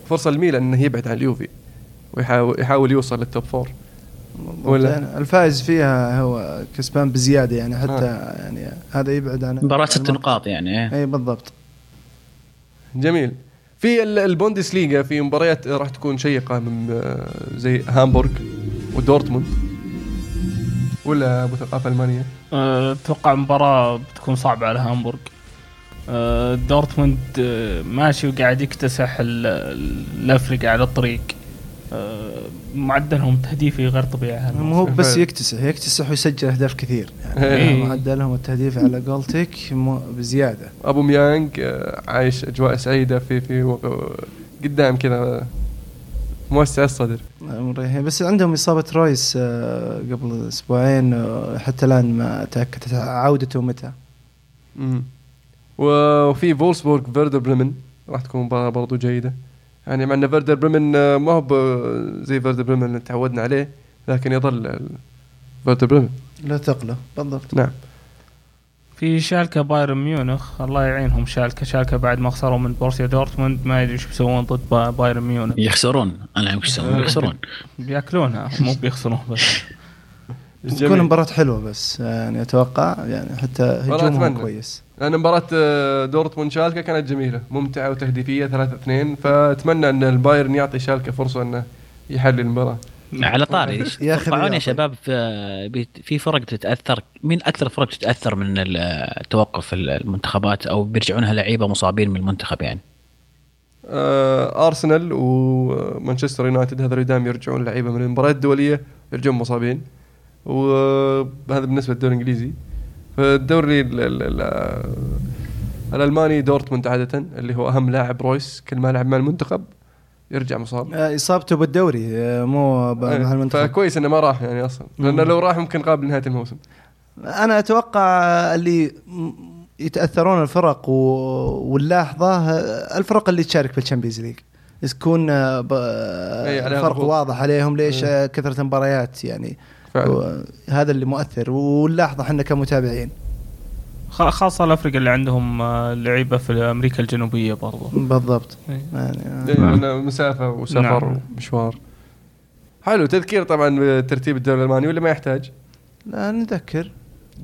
فرصة لميلان إنه يبعد عن اليوفي ويحاول يحاول يوصل لل top four ولا؟ يعني الفائز فيها هو كسبان بزيادة يعني حتى يعني هذا يبعد عن مباراة ست نقاط يعني إيه. اي بالضبط. جميل. في ال- البوندس ليغا في مباريات راح تكون شيقة من آه، زي هامبورغ ودورتموند؟ ولا أبو ثقافة ألمانية؟ آه، أتوقع مباراة بتكون صعبة على هامبورغ. آه، دورتموند آه، ماشي وقاعد يكتسح ال- الفرق اللي على الطريق. آه، معدلهم تهديفي غير طبيعي هذا مو هو بس. يكتسح يكتسح ويسجل أهداف كثير. يعني إيه. معدلهم التهديف على جولتك مو- بزيادة. أوباميانج آه، عايش أجواء سعيدة في في قدام كذا موسع الصدر. بس عندهم إصابة رويس آه، قبل أسبوعين آه، حتى الآن ما تاكدت عودته متى. وفي فولسبورغ فيردر بريمن راح تكون مباراة برضو جيدة. يعني مع إن فيردر بريمن آه، ما هو زي فيردر بريمن اللي تعودنا عليه لكن يظل فيردر بريمن. لا تقله بالضبط. نعم. في شالكة بايرن ميونخ الله يعينهم شالكة. شالكة بعد ما خسروا من بورسيا دورتموند ما يدري إيش بيسوون ضد با- بايرن ميونخ. يخسرون أنا وش يسوون يخسرون. (laughs) بيأكلونها مو بيخسرون. بس (laughs) تكون مباراة حلوة بس يعني أتوقع يعني حتى هجومهم أتمنى. كويس. لأن مباراة آه، دورتموند شالكة كانت جميلة ممتعة وتهديفية 3 2 فأتمنى أن البايرن يعطي شالكة فرصة أنه يحل المباراة. على طاري (laughs) يا يا. شباب في بيت- في فرق تتأثر؟ مين أكثر فرق تتأثر من ال- توقف المنتخبات؟ أو بيرجعونها لعيبة مصابين من المنتخب يعني؟ آه، أرسنال ومانشستر يونايتد هذول دائما يرجعون لعيبة من المباريات الدولية يرجعون مصابين. وهذا بالنسبة للدوري الإنجليزي. فالدوري ال- ال- ال- الألماني دورتموند عادة اللي هو أهم لاعب رويس كل ما لعب مع المنتخب يرجع مصاب. آه، إصابته بالدوري آه، مو مع المنتخب فكويس إنه ما راح يعني أصلا لأنه لو راح ممكن قابل نهاية الموسم. أنا أتوقع اللي يتأثرون الفرق و... ونلاحظه الفرق اللي تشارك بال Champions League. تكون آه، ب... أي، عليها فرق. واضح عليهم ليش إيه. كثرة المباريات يعني فعلا. هذا اللي مؤثر. ونلاحظه إحنا كمتابعين. خ- خاصة الأفريقيا اللي عندهم آه، لعيبة في أمريكا الجنوبية برضو. بالضبط. إيه. يعني إيه، آه، لأنه مسافة وسفر نعم. ومشوار. حلو تذكير طبعا بترتيب الدوري الألماني ولا ما يحتاج؟ لا نذكر.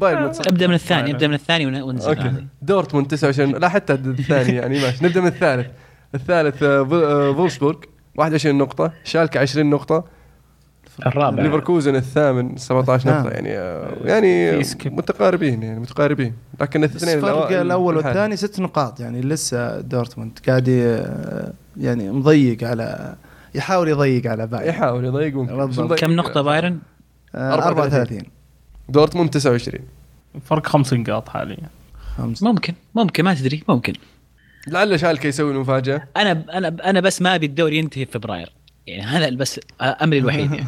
بايرن متصدر. أبدأ من الثاني. أبدأ من الثاني ون- وننزل أوكي. هذه. دورتموند 29 لا حتى الثاني يعني ماشي نبدأ من الثالث. الثالث آه، آه، فولسبورغ 21 نقطة. شالكة 20 نقطة. الرابع ليفركوزن الثامن 17 نقطة نعم. يعني آه، يعني. متقاربين يعني متقاربين لكن الاثنين فرق الأوائل الأول. والثاني ست نقاط يعني لسه دورتموند قاعد ي- يعني مضيق على يحاول يضيق على بايرن يحاول يضيق ممكن. كم نقطة بايرن؟ آه، 34. 34 دورتموند 29 فرق خمس نقاط حاليا خمس ممكن ممكن ما تدري ممكن لعل شالكة يسوي المفاجأة أنا أنا أنا بس ما أبي الدوري ينتهي في فبراير يعني هذا بس أملي الوحيد يعني.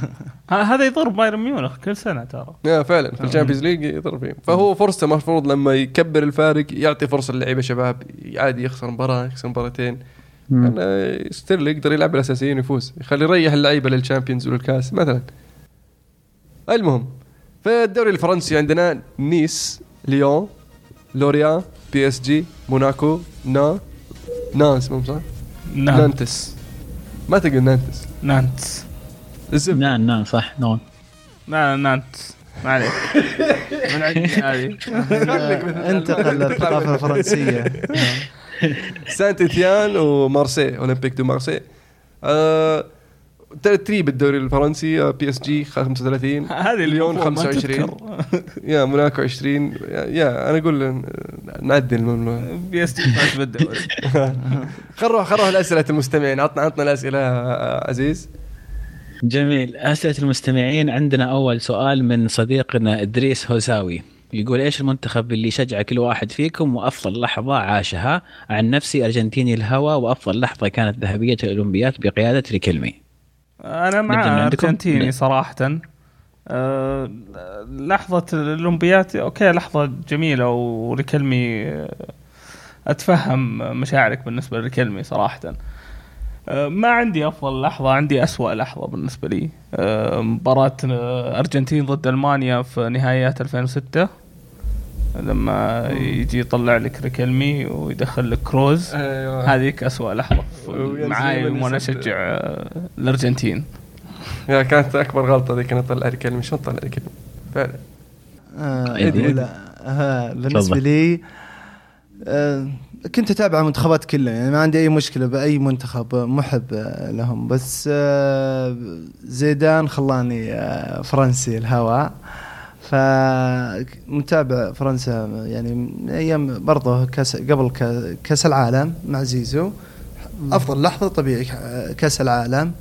(laughs) هذا يضر بايرن ميونخ كل سنة ترى. yeah فعلا. في ال Champions League يضرب فيهم. فهو فرصته المفروض لما يكبر الفارق يعطي فرصة للعيبة شباب عادي يخسر مباراة يخسر مباراتين. يعني still يقدر يلعب الاساسيين ويفوز. يخلي يريح اللعيبة لل Champions وللكاس مثلا. المهم في الدوري الفرنسي عندنا نيس ليون لوريان PSG موناكو نا نانس مو صح؟ نانتس. ما تقول نانتس. نانتس. الزبده نعم نعم صح نون. لا نانتس. ما عليك. (laughs) من عندي هذه. (laughs) انتقل للثقافة الفرنسية. (laughs) سانت اتيان ومارسي أولمبيك دو مارسي. آه ترتيب الدوري الفرنسي PSG 35 هذه ليون المفروض ما 25 تذكر. (laughs) yeah موناكو 20 yeah, أنا أقول آه، نعدل الممنوع. PSG فاز بالدوري. خل نروح خل نروح لأسئلة المستمعين. عطنا عطنا الأسئلة آه، عزيز. جميل. أسئلة المستمعين عندنا أول سؤال من صديقنا إدريس هوساوي يقول إيش المنتخب اللي شجع كل واحد فيكم وأفضل لحظة عاشها؟ عن نفسي أرجنتيني الهوى وأفضل لحظة كانت ذهبية الاولمبياد بقيادة ريكيلمي أنا مع؟ أرجنتيني صراحة. أه لحظة الاولمبياد أوكي لحظة جميلة وريكلمي آه، أتفهم مشاعرك بالنسبة لريكلمي صراحة. أه ما عندي أفضل لحظة عندي أسوأ لحظة بالنسبة لي. أه مباراة آه، أرجنتين ضد ألمانيا في نهائيات 2006 لما يجي يطلع لك ريكلمي ويدخل لك كروز أيوه. هذيك أسوأ لحظة. معاي وأنا اشجع آه، الأرجنتين. يا كانت أكبر غلطة ذيك انه طلع الكلمة شلون طلع الكلمة فعلا. آه بالنسبة. لي آه كنت أتابع المنتخبات كلها. يعني ما عندي أي مشكلة بأي منتخب محب لهم. بس آه زيدان خلاني آه فرنسي الهواء. فمتابع فرنسا يعني من أيام برضه كاس قبل كا- كأس العالم مع زيزو. أفضل لحظة طبيعي آه، كأس العالم.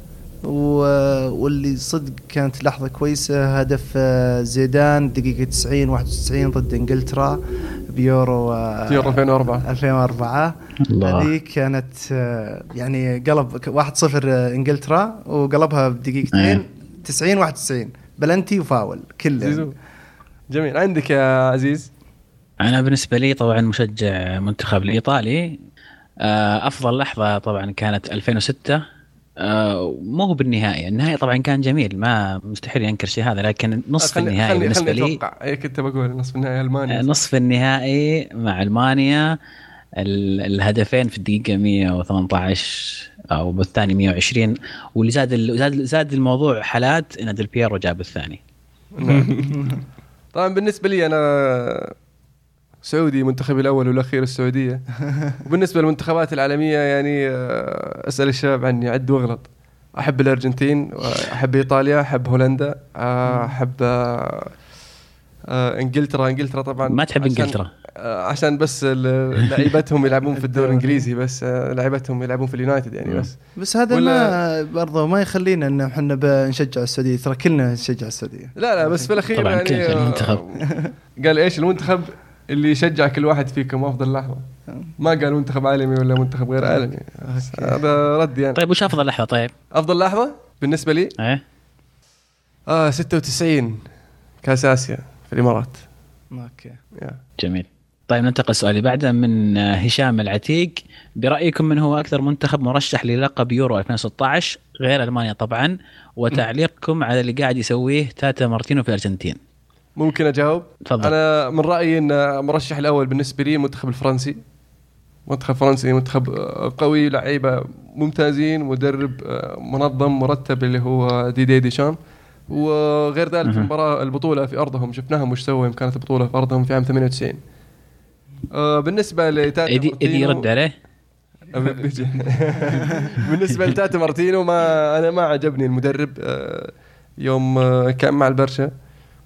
واللي صدق كانت لحظة كويسة هدف آه، زيدان دقيقة 90 91 ضد إنجلترا بيورو آه، يورو 2004 2004 الله. هذه كانت آه، يعني قلب ك- 1-0 إنجلترا وقلبها بدقيقتين. إيه. 90 91 بلنتي وفاول كله. زيزو. جميل. عندك يا عزيز؟ أنا بالنسبة لي طبعا مشجع منتخب الإيطالي. آه، أفضل لحظة طبعا كانت 2006 آه، مو هو بالنهائي. النهائي طبعا كان جميل ما مستحيل ينكر شيء هذا لكن نصف خلني- النهائي خلني- بالنسبة خلني لي أتوقع. اي كنت بقول نصف النهائي آه، المانيا نصف النهائي مع ألمانيا. ال- الهدفين في الدقيقة 118 أو بالثاني 120 واللي زاد زاد زاد الموضوع حالات إن ديل بييرو جاب الثاني. نعم. (laughs) طبعا بالنسبة لي أنا سعودي منتخبي الأول والأخير السعودية. (laughs) وبالنسبة للمنتخبات العالمية يعني آه، أسأل الشباب عني عد واغلط. أحب الأرجنتين احب إيطاليا أحب هولندا آه، أحب آه، إنجلترا إنجلترا طبعا. ما تحب عشان- إنجلترا. آه، عشان بس ال- (laughs) لعيبتهم يلعبون في الدوري الإنجليزي بس آه، لعيبتهم يلعبون في اليونايتد يعني بس. بس هذا ما برضه ما يخلينا إن إحنا نشجع السعودية. ترى كلنا نشجع السعودية. لا لا بس في الأخير طبعاً يعني كيف آه، المنتخب؟ (laughs) قال إيش المنتخب اللي يشجع كل واحد فيكم أفضل لحظة؟ ما قال منتخب عالمي ولا منتخب غير عالمي. هذا رد يعني. طيب وش أفضل لحظة؟ طيب؟ أفضل لحظة بالنسبة لي؟ إيه. آه 96 كاس آسيا. الإمارات. أوكي. يا. جميل. طيب ننتقل السؤال اللي بعده من هشام العتيق برأيكم من هو أكثر منتخب مرشح للقب يورو 2016 غير ألمانيا طبعا. وتعليقكم على اللي قاعد يسويه تاتا مارتينو في الارجنتين ممكن أجاوب؟ تفضل. أنا من رأيي إن المرشح الأول بالنسبة لي المنتخب الفرنسي. منتخب فرنسي منتخب قوي لعيبة ممتازين مدرب آه، منظم مرتب اللي هو ديدي ديشام. وغير ذلك مهم. المباراه البطولة في أرضهم شفناهم وش سووا يوم كانت البطولة في أرضهم في عام 98 آه، بالنسبة لتاتا ايدي إيدي يرد عليه بيجي. (laughs) بالنسبة لتاتا مارتينو ما أنا ما عجبني المدرب آه، يوم آه، كان مع البرشا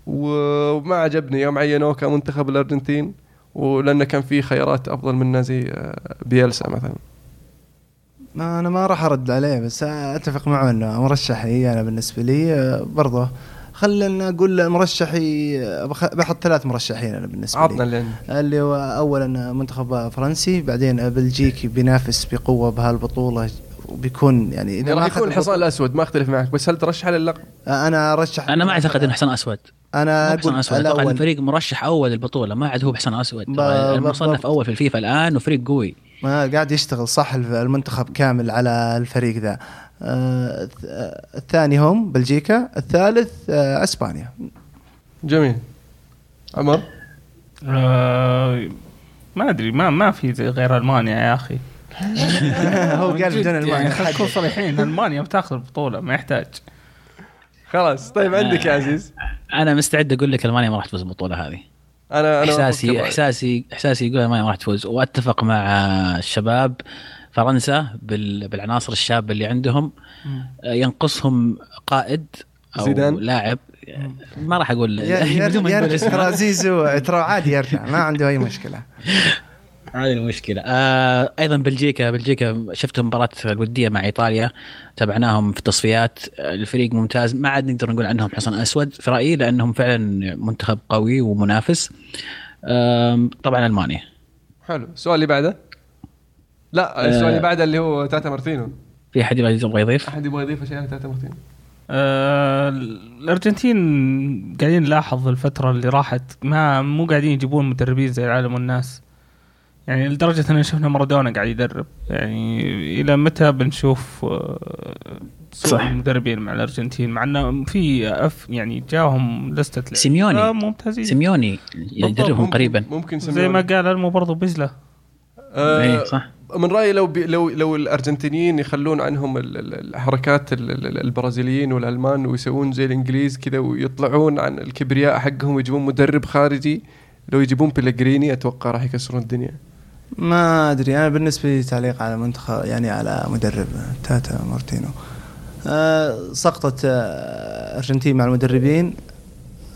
وما عجبني يوم عينوه كمنتخب الأرجنتين ولأنه كان في خيارات أفضل منه زي بيلسا مثلا ما أنا ما راح أرد عليه بس أتفق معه إنه مرشحي أنا بالنسبة لي برضه خلينا أقول مرشحي بخ- بحط ثلاث مرشحين أنا بالنسبة عطنا لي اللي عندي. اللي هو اولا منتخب فرنسي بعدين بلجيكي بينافس بقوة بهالبطولة وبيكون يعني إذا راح ما يكون الحصان الاسود ما أختلف معك بس هل ترشح للقب؟ أنا ارشح أنا ما أعتقد إنه حسن أسود أنا حسن أقول أسود أتوقع انه الأول فريق مرشح أول للبطولة ما عاد هو بحسن أسود المصنف. أول في الفيفا الآن وفريق قوي ما قاعد يشتغل صح المنتخب كامل على الفريق ذا. آه، الث- آه، الثاني هم بلجيكا الثالث آه، إسبانيا. جميل. عمر؟ آه، ما أدري ما ما في غير ألمانيا يا أخي. (laughs) هو قال بدون يعني ألمانيا. خلينا نكون صريحين ألمانيا بتاخذ البطوله ما يحتاج. خلاص طيب عندك يا عزيز؟ أنا مستعد أقول لك ألمانيا ما راح تفوز بالبطوله هذه. أنا أنا احساسي احساسي إحساسي يقول ما راح تفوز. وأتفق مع الشباب فرنسا بال- بالعناصر الشابة اللي عندهم آه، ينقصهم قائد أو زيدان؟ لاعب. ما راح أقول ير- (laughs) بدون ما نقول يرجع اسمه. ترى زيزو ترى عادي يرجع ما عنده أي مشكلة. (laughs) هذه المشكلة. آه أيضا بلجيكا بلجيكا شفت مباراة الودية مع إيطاليا تابعناهم في التصفيات. آه، الفريق ممتاز. ما عاد نقدر نقول عنهم حصن أسود في رأيي لأنهم فعلا منتخب قوي ومنافس. آم، طبعا ألمانيا. حلو. السؤال اللي بعده؟ لا السؤال آه. اللي بعده اللي هو تاتا مارتينو. في أحد يبغى يضيف أحد يبغى يضيف شيء على تاتا مارتينو؟ آه، الأرجنتين قاعدين نلاحظ الفترة اللي راحت. ما مو قاعدين يجيبون مدربين زي العالم والناس. يعني لدرجة إن شفنا مارادونا قاعد يدرب يعني إلى متى بنشوف آه، صح. المدربين مع الأرجنتين مع إنه في أف يعني جاهم لستة لعيبة. سيميوني. آه، ممتازين سيميوني يدربهم قريبا ممكن زي سيميوني. ما قال ألمو برضو بزله آه إيه، صح من رأيي لو بي لو لو الأرجنتينيين يخلون عنهم ال- ال- الحركات ال- ال- البرازيليين والألمان ويسوون زي الإنجليز كذا ويطلعون عن الكبرياء حقهم ويجيبون مدرب خارجي لو يجيبون بيلغريني أتوقع راح يكسرون الدنيا ما أدري أنا بالنسبة لي تعليق على منتخب يعني على مدرب تاتا مارتينو آه، سقطت آه، أرجنتين مع المدربين.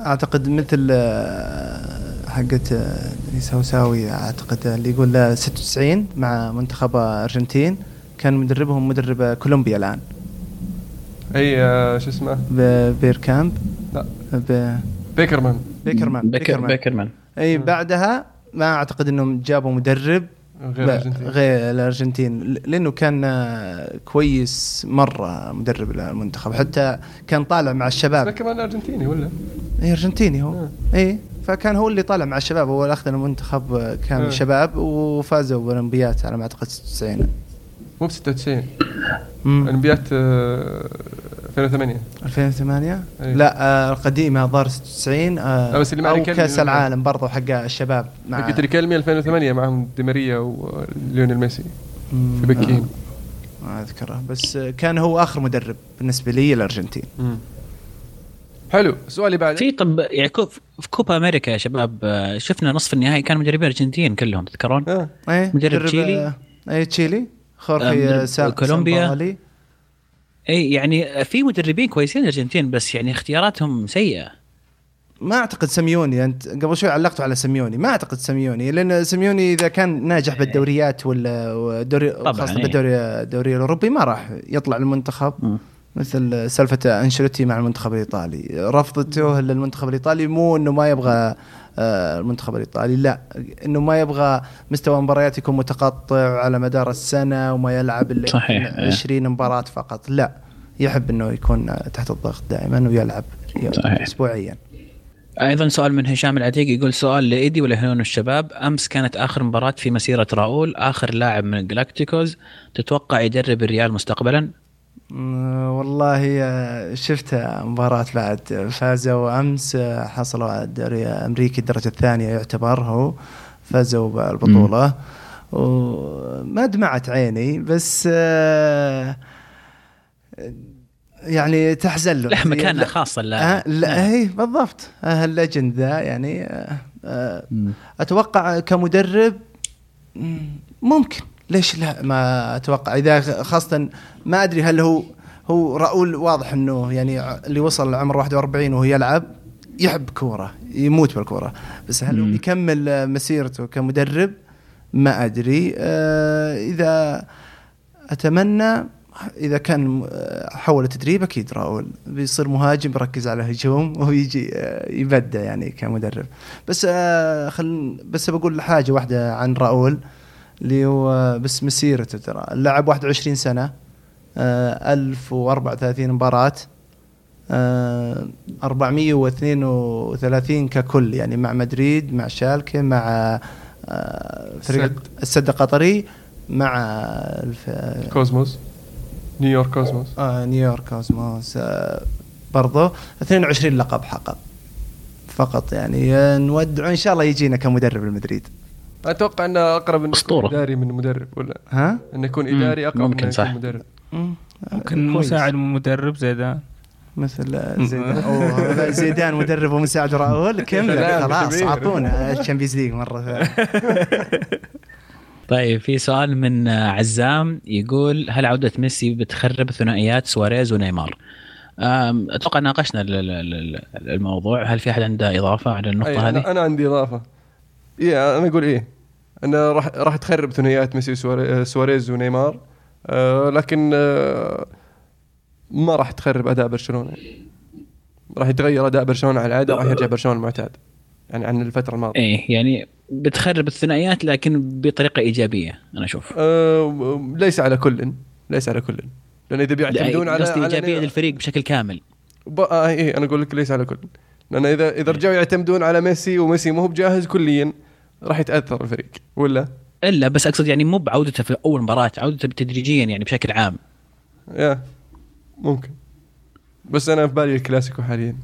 أعتقد مثل آه، حقت آه، دنيس هوساوي أعتقد اللي يقول آه، 96 مع منتخب أرجنتين. كان مدربهم مدرب آه، كولومبيا الآن. أي آه شو اسمه؟ ب- بيركامب. لا. ب- بيكرمان. بيكرمان بيكر بيكرمان. بيكرمان. أي بعدها ما أعتقد إنهم جابوا مدرب غير لا، الأرجنتين غير الأرجنتين لأنه كان كويس مرة مدرب المنتخب حتى كان طالع مع الشباب بيكرمان أرجنتيني ولا؟ اي أرجنتيني هو آه. اي فكان هو اللي طالع مع الشباب هو اللي أخذ المنتخب كان آه. شباب وفازوا بالأولمبيات على ما أعتقد 96 مو ب 96 مم. أولمبيات آه 2008 2008 أي. لا آه، القديمه ظهر 96 آه، لا، بس اللي مع أو كأس العالم برضو حق الشباب مع حقت ريكيلمي 2008 معهم دي ماريا وليونيل ميسي مم. في بكين ما اذكره بس آه، كان هو آخر مدرب بالنسبة لي الأرجنتين حلو السؤال اللي بعده في طب يعني كو- في كوبا أمريكا يا شباب آه، شفنا نصف النهائي كان مدربين أرجنتين كلهم تذكرون؟ آه. إيه مدرب تشيلي. آه، إيه تشيلي آه، خورخي مدرب آه، سا- كولومبيا. اي يعني في مدربين كويسين الأرجنتين بس يعني اختياراتهم سيئة. ما أعتقد سميوني انت قبل شوي علقتوا على سميوني ما أعتقد سميوني لأن سميوني إذا كان ناجح بالدوريات ولا طبعاً، خاصة إيه. بالدوري الدوري الأوروبي ما راح يطلع المنتخب. مم. مثل سالفة أنشيلوتي مع المنتخب الإيطالي. رفضته للمنتخب الإيطالي مو إنه ما يبغى آه، المنتخب الإيطالي لا إنه ما يبغى مستوى مباريات يكون متقطع على مدار السنة وما يلعب إلا صحيح، إيه. 20 مباراة فقط لا. يحب إنه يكون تحت الضغط دائما ويلعب صحيح. اسبوعيا. أيضا سؤال من هشام العتيق يقول سؤال لإيدي ولهنون الشباب. أمس كانت آخر مباراة في مسيرة راؤول. آخر لاعب من جلاكتيكوز تتوقع يدرب الريال مستقبلا؟ والله شفت مباراة بعد فازوا أمس آه، حصلوا على الدوري الأمريكي الدرجة الثانية يعتبر هو فازوا بالبطولة. وما دمعت عيني بس آه، يعني تحزن. له له مكانه لا- خاصة آه اللاعب لا هي بالضبط. آه ال legend ذا يعني. أتوقع كمدرب مم، ممكن. ليش لا؟ ما أتوقع. إذا خاصة ما أدري هل هو هو راؤول واضح إنه يعني اللي وصل لعمر 41 وهو يلعب يحب كورة يموت بالكورة. بس هل هو مم. بيكمل مسيرته كمدرب؟ ما أدري. آه إذا أتمنى إذا كان آه، حول التدريب أكيد راؤول. بيصير مهاجم بركز على الهجوم (laughs) ويجي آه، يبدع يعني كمدرب. بس آه، خل بس بقول حاجة واحدة عن راؤول. اللي هو بس مسيرته ترى. اللاعب 21 سنة آه، 1034 مباراة آه، 432 ككل يعني مع مدريد مع شالكة مع آه، فريق السد. القطري مع الف... كوزموس. نيويورك كوزموس. آه نيويورك كوزموس آه برضو. 22 لقب حقق. فقط يعني آه، نودع إن شاء الله يجينا كمدرب المدريد. أتوقع أنه أقرب إنه أسطورة. يكون إداري من مدرب ولا ها إنه يكون. إداري أقرب ممكن انه صح. مدرب مم. ممكن. مساعد مدرب زيدان مثل آه، زيدان أو زيدان مدرب ومساعد راؤول (laughs) كم كلام خلاص. أعطونا ال Champions League مرة ثانية (laughs) طيب في سؤال من آه، عزام يقول هل عودة ميسي بتخرب ثنائيات سواريز ونيمار؟ أتوقع ناقشنا ال- ال- ال- الموضوع هل في أحد عنده إضافة على النقطة أنا, هذه؟ أنا عندي إضافة إيه أنا أقول إيه. انه راح راح تخرب ثنائيات ميسي وسواري- سواريز ونيمار. آه لكن آه ما راح تخرب أداء برشلونة. راح يتغير أداء برشلونة على العادة راح يرجع برشلونة المعتاد. يعني عن الفترة الماضية. إيه يعني بتخرب الثنائيات لكن بطريقة إيجابية أنا أشوف. آه ليس على كل ليس على كل. لأن إذا بيعتمدون على قصدي على إيجابية للفريق بشكل كامل. آه إيه أنا أقول لك ليس على كل. لأن إذا إذا رجعوا يعتمدون على ميسي وميسي مو بجاهز كليا راح يتأثر الفريق ولا؟ إلا بس أقصد يعني مو بعودته في أول مباراة عودته تدريجيا يعني بشكل عام. يا ممكن. بس أنا في بالي الكلاسيكو حاليا.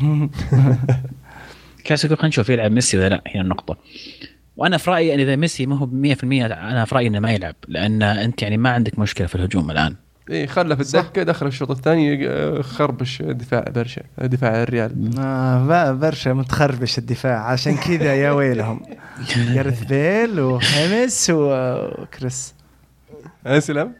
(laughs) كلاسيكو خلينا نشوف يلعب ميسي ولا لا هي النقطة. وأنا في رأيي إن إذا ميسي ما هو ب 100% أنا في رأيي إنه ما يلعب لأن أنت يعني ما عندك مشكلة في الهجوم الآن. إيه خله في الدكه دخل الشوط الثاني آه، خربش دفاع برشا دفاع الريال. آه برشا متخربش الدفاع عشان كذا يا ويلهم. (laughs) جاريث بيل وخاميس وكريس. اسلم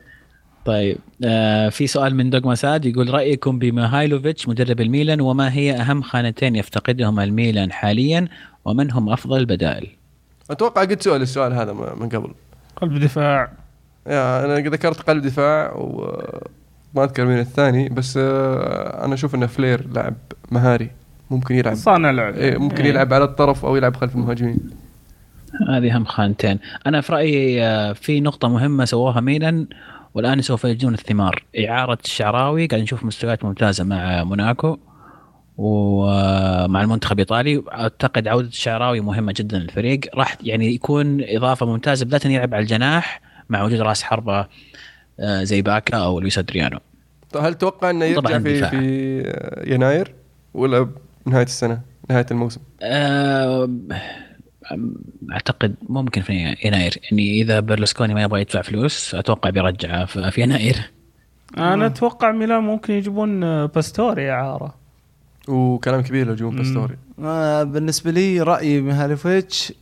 طيب آه في سؤال من دوغ مساد يقول رأيكم بميهايلوفيتش مدرب الميلان وما هي أهم خانتين يفتقدهما الميلان حاليا ومن هم أفضل البدائل؟ أتوقع قد سؤال السؤال هذا من قبل. قلب دفاع. يا أنا ذكرت قلب دفاع وما أذكر مين الثاني بس آه، أنا أشوف انه فلير لاعب مهاري ممكن يلعب. صانع لعب. إيه ممكن إيه. يلعب على الطرف أو يلعب خلف المهاجمين. هذه هم خانتين. أنا في رأيي آه، في نقطة مهمة سووها ميلان والآن سوف يجدون الثمار. إعارة الشعراوي قاعد نشوف مستويات ممتازة مع موناكو ومع المنتخب الإيطالي. أعتقد عودة الشعراوي مهمة جدا للفريق. راح يعني يكون إضافة ممتازة بدايه يلعب على الجناح. مع وجود راس حربة آه، زي باكا أو لويس أدريانو. طيب هل تتوقع إنه يرجع في دفاع. في آه، يناير ولا بنهايه السنة نهاية الموسم؟ آه، أعتقد ممكن في يناير. يعني إذا برلسكوني ما يبغى يدفع فلوس أتوقع بيرجعه في يناير. أنا أتوقع ميلان ممكن يجيبون باستوري اعاره وكلام كبير لجون باستوري. آه بالنسبة لي رأيي ميهايلوفيتش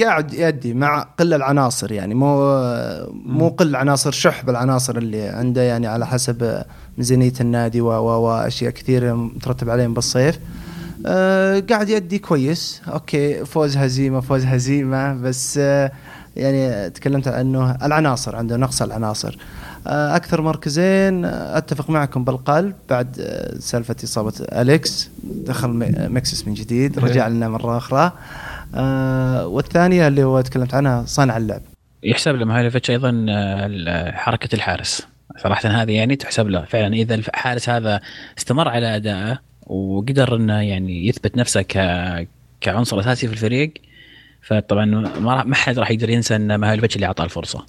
قاعد يأدي مع قل العناصر يعني مو مو قل عناصر شح بالعناصر اللي عنده يعني على حسب ميزانيه النادي واشياء كثيرة مترتب عليهم بالصيف. آه قاعد يأدي كويس. okay فوز هزيمة فوز هزيمة بس آه يعني تكلمت عن إنه العناصر عنده نقص العناصر. آه أكثر مركزين آه، أتفق معكم بالقلب بعد سالفة إصابة أليكس. دخل مي- مكسس من جديد رجع لنا مرة أخرى. آه والثانية اللي هو تكلمت عنها صانع اللعب. يحسب لمهايلوفيتش أيضا آه، حركة الحارس. صراحة هذه يعني تحسب له. فعلا إذا الحارس هذا استمر على ادائه وقدر إنه يعني يثبت نفسه ك كعنصر أساسي في الفريق فطبعا ما حد راح يقدر ينسى إن مهايلوفيتش اللي أعطاه الفرصة.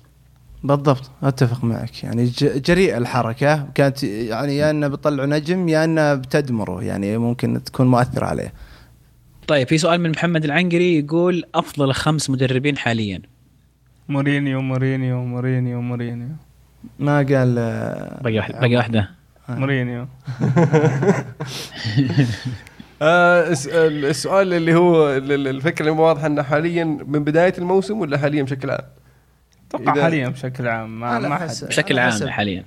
بالضبط أتفق معك. يعني ج- جريئه الحركة. كانت يعني يا إنه بتطلع نجم يا إنه بتدمره. يعني ممكن تكون مؤثرة عليه. طيب في سؤال من محمد العنقري يقول أفضل خمس مدربين حاليا. مورينيو مورينيو مورينيو مورينيو. ما قال آه، باقي واحدة باقي واحدة. مورينيو. (laughs) آه الس- ال- السؤال اللي هو ال- ال- الفكرة اللي واضحة إنه حاليا من بداية الموسم ولا حاليا بشكل عام؟ أتوقع حاليا بشكل عام ما, ما بشكل عام. حاليا.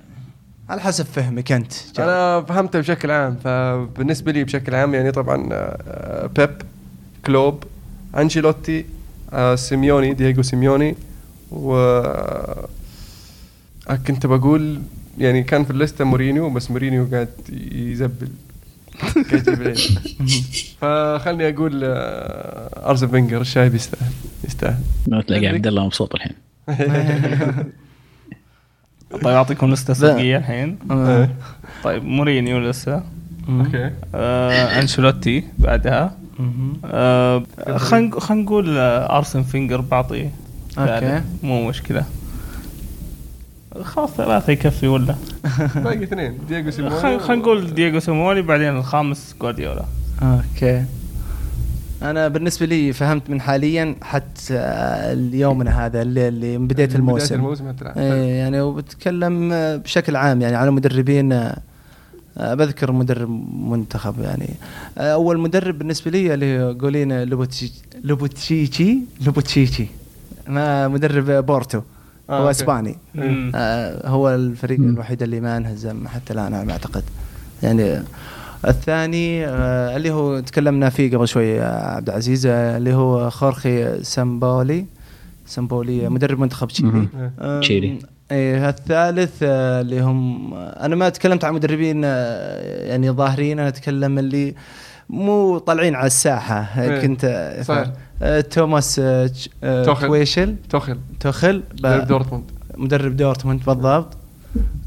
على حسب فهمك أنت. أنا فهمته بشكل عام فبالنسبة لي بشكل عام يعني طبعا آه، بيب كلوب أنشيلوتي آه، سيميوني دييغو سيميوني و آه، كنت بقول يعني كان في الليستة مورينيو بس مورينيو قاعد يزبل. (laughs) فخلني أقول أرسن فينجر الشايب يستاهل يستاهل. تلاقي عبد الله مبسوط الحين. (laughs) طيب أعطيكم لستة صدقية الحين. آه. طيب مورينيو لسه. okay. آه أنشيلوتي بعدها. مهم. آه خلينا خلينا نقول أرسن فينجر بعطيه okay. ثالث. مو مشكلة. خلاص ثلاثة يكفي ولا. باقي اثنين. دييغو سيميوني خلينا خلينا نقول دييغو سيميوني بعدين الخامس جوارديولا. okay. أنا بالنسبة لي فهمت من حاليا حتى اليومنا هذا اللي, اللي من بداية بداية الموسم الموسم حتى الآن. إيه يعني وبتكلم بشكل عام يعني على مدربين آه، بذكر مدرب منتخب يعني آه، أول مدرب بالنسبة لي اللي هو جولين لوبيتيجي لوبيتيجي لوبيتيجي ما مدرب بورتو آه، هو okay. إسباني. آه، هو الفريق. الوحيد اللي ما انهزم حتى الآن على ما أعتقد يعني الثاني آه، اللي هو تكلمنا فيه قبل شوي يا عبد العزيز آه، اللي هو خورخي سامباولي سامباولي مدرب منتخب تشيلي. تشيلي. إيه الثالث آه، اللي هم أنا ما تكلمت عن مدربين آه، يعني ظاهرين أنا أتكلم اللي مو طالعين على الساحة. إيه. كنت آه، صحيح. آه، توماس آه، آه، توخل. توخيل. توخل توخل مدرب دورتموند. مدرب دورتموند بالضبط.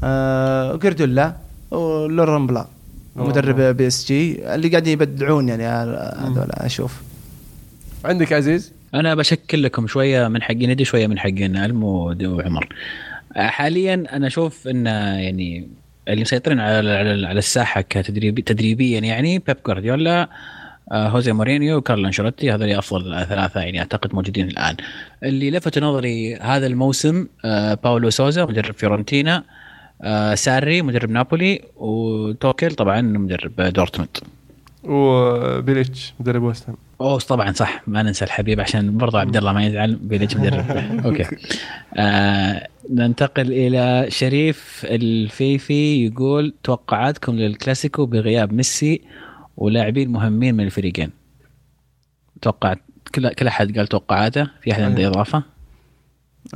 آه جوارديولا ولوران بلان. مدرب. PSG اللي قاعدين يبدعون يعني هذول أشوف. عندك عزيز؟ أنا بشكل لكم شوية من حقين ندي شوية من حقين علم وعمر. حاليا أنا أشوف إن يعني اللي مسيطرين على على, على الساحة كتدريبي تدريبيا يعني بيب جوارديولا آه، جوزيه مورينيو وكارلو أنشيلوتي هذول أفضل ثلاثة يعني أعتقد موجودين الآن. اللي لفت نظري هذا الموسم آه، باولو سوزا مدرب فيورنتينا. آه، ساري مدرب نابولي وتوخل طبعا مدرب دورتموند. وبيليتش مدرب ويست هام. اوه طبعا صح. ما ننسى الحبيب عشان برضو عبد الله ما يزعل. بيليتش مدرب. (laughs) okay. آه ننتقل إلى شريف الفيفي يقول توقعاتكم للكلاسيكو بغياب ميسي ولاعبين مهمين من الفريقين. توقعت كل كل أحد قال توقعاته في أحد عنده إضافة؟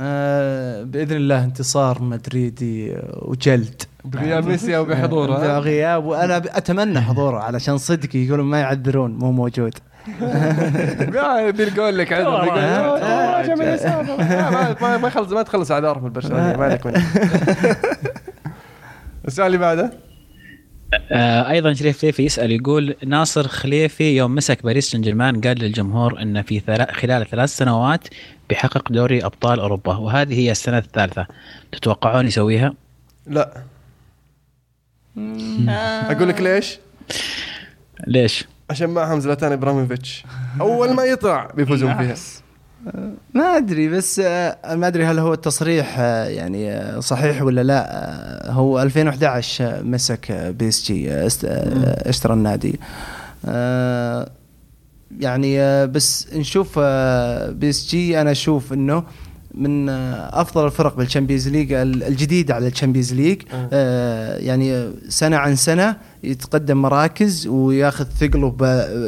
آه بإذن الله انتصار مدريدي وجلد بغياب ميسي أو بحضوره؟ بغياب وأنا ب- أتمنى حضوره علشان صدق يقولون ما يعذرون مو موجود (laughs) بيقول لك عذر آه، آه، آه،. ما- ما يخلص ما تخلص اعذار في البرشلونه ما عليك منه. (laughs) السؤال اللي بعده آه أيضا شريف فيفي يسأل يقول ناصر الخليفي يوم مسك باريس سان جيرمان قال للجمهور إن في خلال ثلاث سنوات بيحقق دوري أبطال أوروبا وهذه هي السنة الثالثة. تتوقعون يسويها؟ لا. (laughs) أقول لك ليش؟ ليش؟ عشان معهم زلاتان إبراهيموفيتش. أول ما يطلع بيفوزون فيها. ما أدري بس آه، ما أدري هل هو التصريح آه، يعني آه، صحيح ولا لا. هو 2011 آه، مسك PSG اشترى النادي. يعني آه، بس نشوف PSG أنا أشوف إنه من آه، أفضل الفرق بال Champions League ال- الجديدة على ال Champions League آه. آه، يعني آه، سنة عن سنة يتقدم مراكز وياخذ ثقله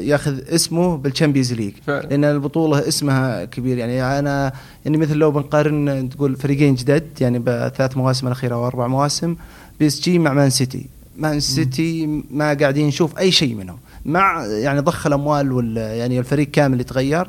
ياخذ اسمه بال Champions League. لأن البطولة اسمها كبير. يعني أنا يعني مثل لو بنقارن تقول فريقين جدد يعني بثلاث مواسم الأخيرة أو أربع مواسم بي إس جي مع مان سيتي. مان سيتي ما قاعدين نشوف أي شيء منهم. مع يعني ضخ الأموال وال يعني الفريق كامل يتغير.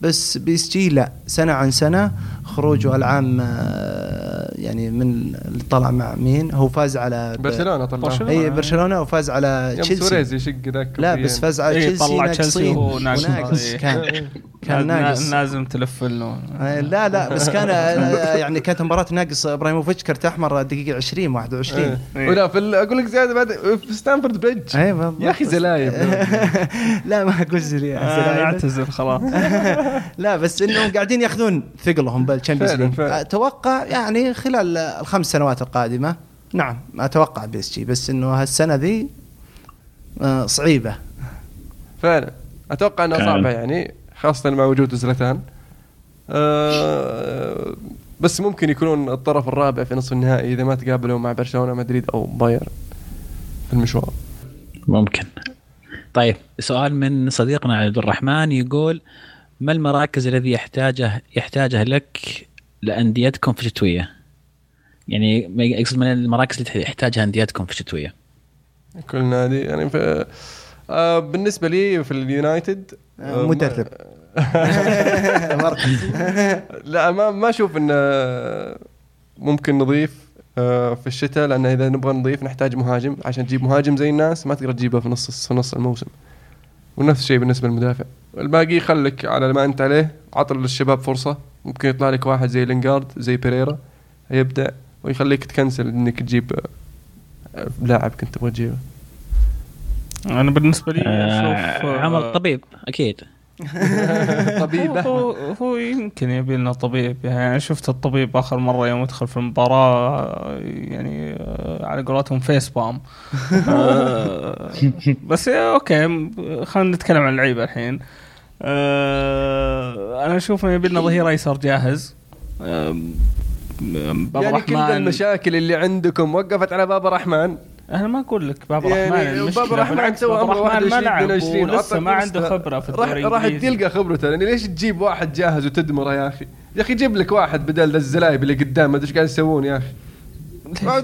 بس بي اس جي لا سنة عن سنة خروجه العام آه، يعني من اللي طلع مع مين؟ هو فاز على برشلونة طلع برشلونة. اي برشلونة وفاز على تشيلسي. سواريز يشق ذاك لا بس فاز على إيه، تشيلسي طلع تشيلسي ناقصين وهو ناقص. وناقص. إيه. كان كان ناقص. لازم تلف له. آه، لا لا بس كان آه، يعني كانت مباراة ناقص إبراهيموفيتش كرت أحمر دقيقة 20 21 إيه. ولا في أقول لك زيادة بعد في ستامفورد بريدج. اي بالضبط. يا أخي زلايب. (laughs) لا ما أقول زلي أنا اعتذر خلاص. (laughs) لا بس إنهم قاعدين ياخذون ثقلهم بال Champions فعلاً، League. أتوقع يعني خلال الخمس سنوات القادمة. نعم. أتوقع بي إس جي بس إنه هالسنة ذي آه، صعيبة. فعلا. أتوقع انها. صعبة يعني خاصة مع وجود زلاتان. أه بس ممكن يكونون الطرف الرابع في نصف النهائي إذا ما تقابلوا مع برشلونة مدريد أو بايرن في المشوار. ممكن. طيب سؤال من صديقنا عبد الرحمن يقول ما المراكز الذي يحتاجه يحتاجه لك لأنديتكم في الشتوية؟ يعني ما يقصد من المراكز اللي يحتاجها أنديتكم في الشتوية. كل نادي يعني في آه بالنسبة لي في اليونايتد آه، مدرب. مركز (laughs) لا ما ما أشوف انه ممكن نضيف آه، في الشتاء لأن إذا نبغى نضيف نحتاج مهاجم عشان تجيب مهاجم زي الناس ما تقدر تجيبه في نص في نص الموسم ونفس الشيء بالنسبة للمدافع الباقي خليك على ما انت عليه. عطل للشباب فرصة. ممكن يطلع لك واحد زي لينجارد زي بيريرا. يبدع ويخليك تكنسل إنك تجيب آه، لاعب كنت تبغى تجيبه. أنا بالنسبة لي آه أشوف آه، عمل طبيب أكيد. (laughs) طبيب. هو, هو يمكن يبي لنا طبيب. يعني شفت الطبيب آخر مرة يوم يدخل في المباراة آه، يعني على قولتهم face palm (laughs) بس okay خلينا نتكلم عن اللعيبة الحين. آه، أنا أشوف إن يبي لنا ظهير أيسر جاهز. بابا يعني كل المشاكل اللي عندكم وقفت على باب الرحمن أنا ما أقول لك باب يعني الرحمن المشكلة باب الرحمن سوى عمره الرحمن ما 21 لعب 22 ولسه ما عنده. خبرة في راح الدوري راح الإنجليزي. تلقى خبرته. لأن ليش تجيب واحد جاهز وتدمره يا أخي؟ يا أخي جيب لك واحد بدل ذا الزلايب اللي قدام ما أدري إيش قاعد يسوون يا أخي.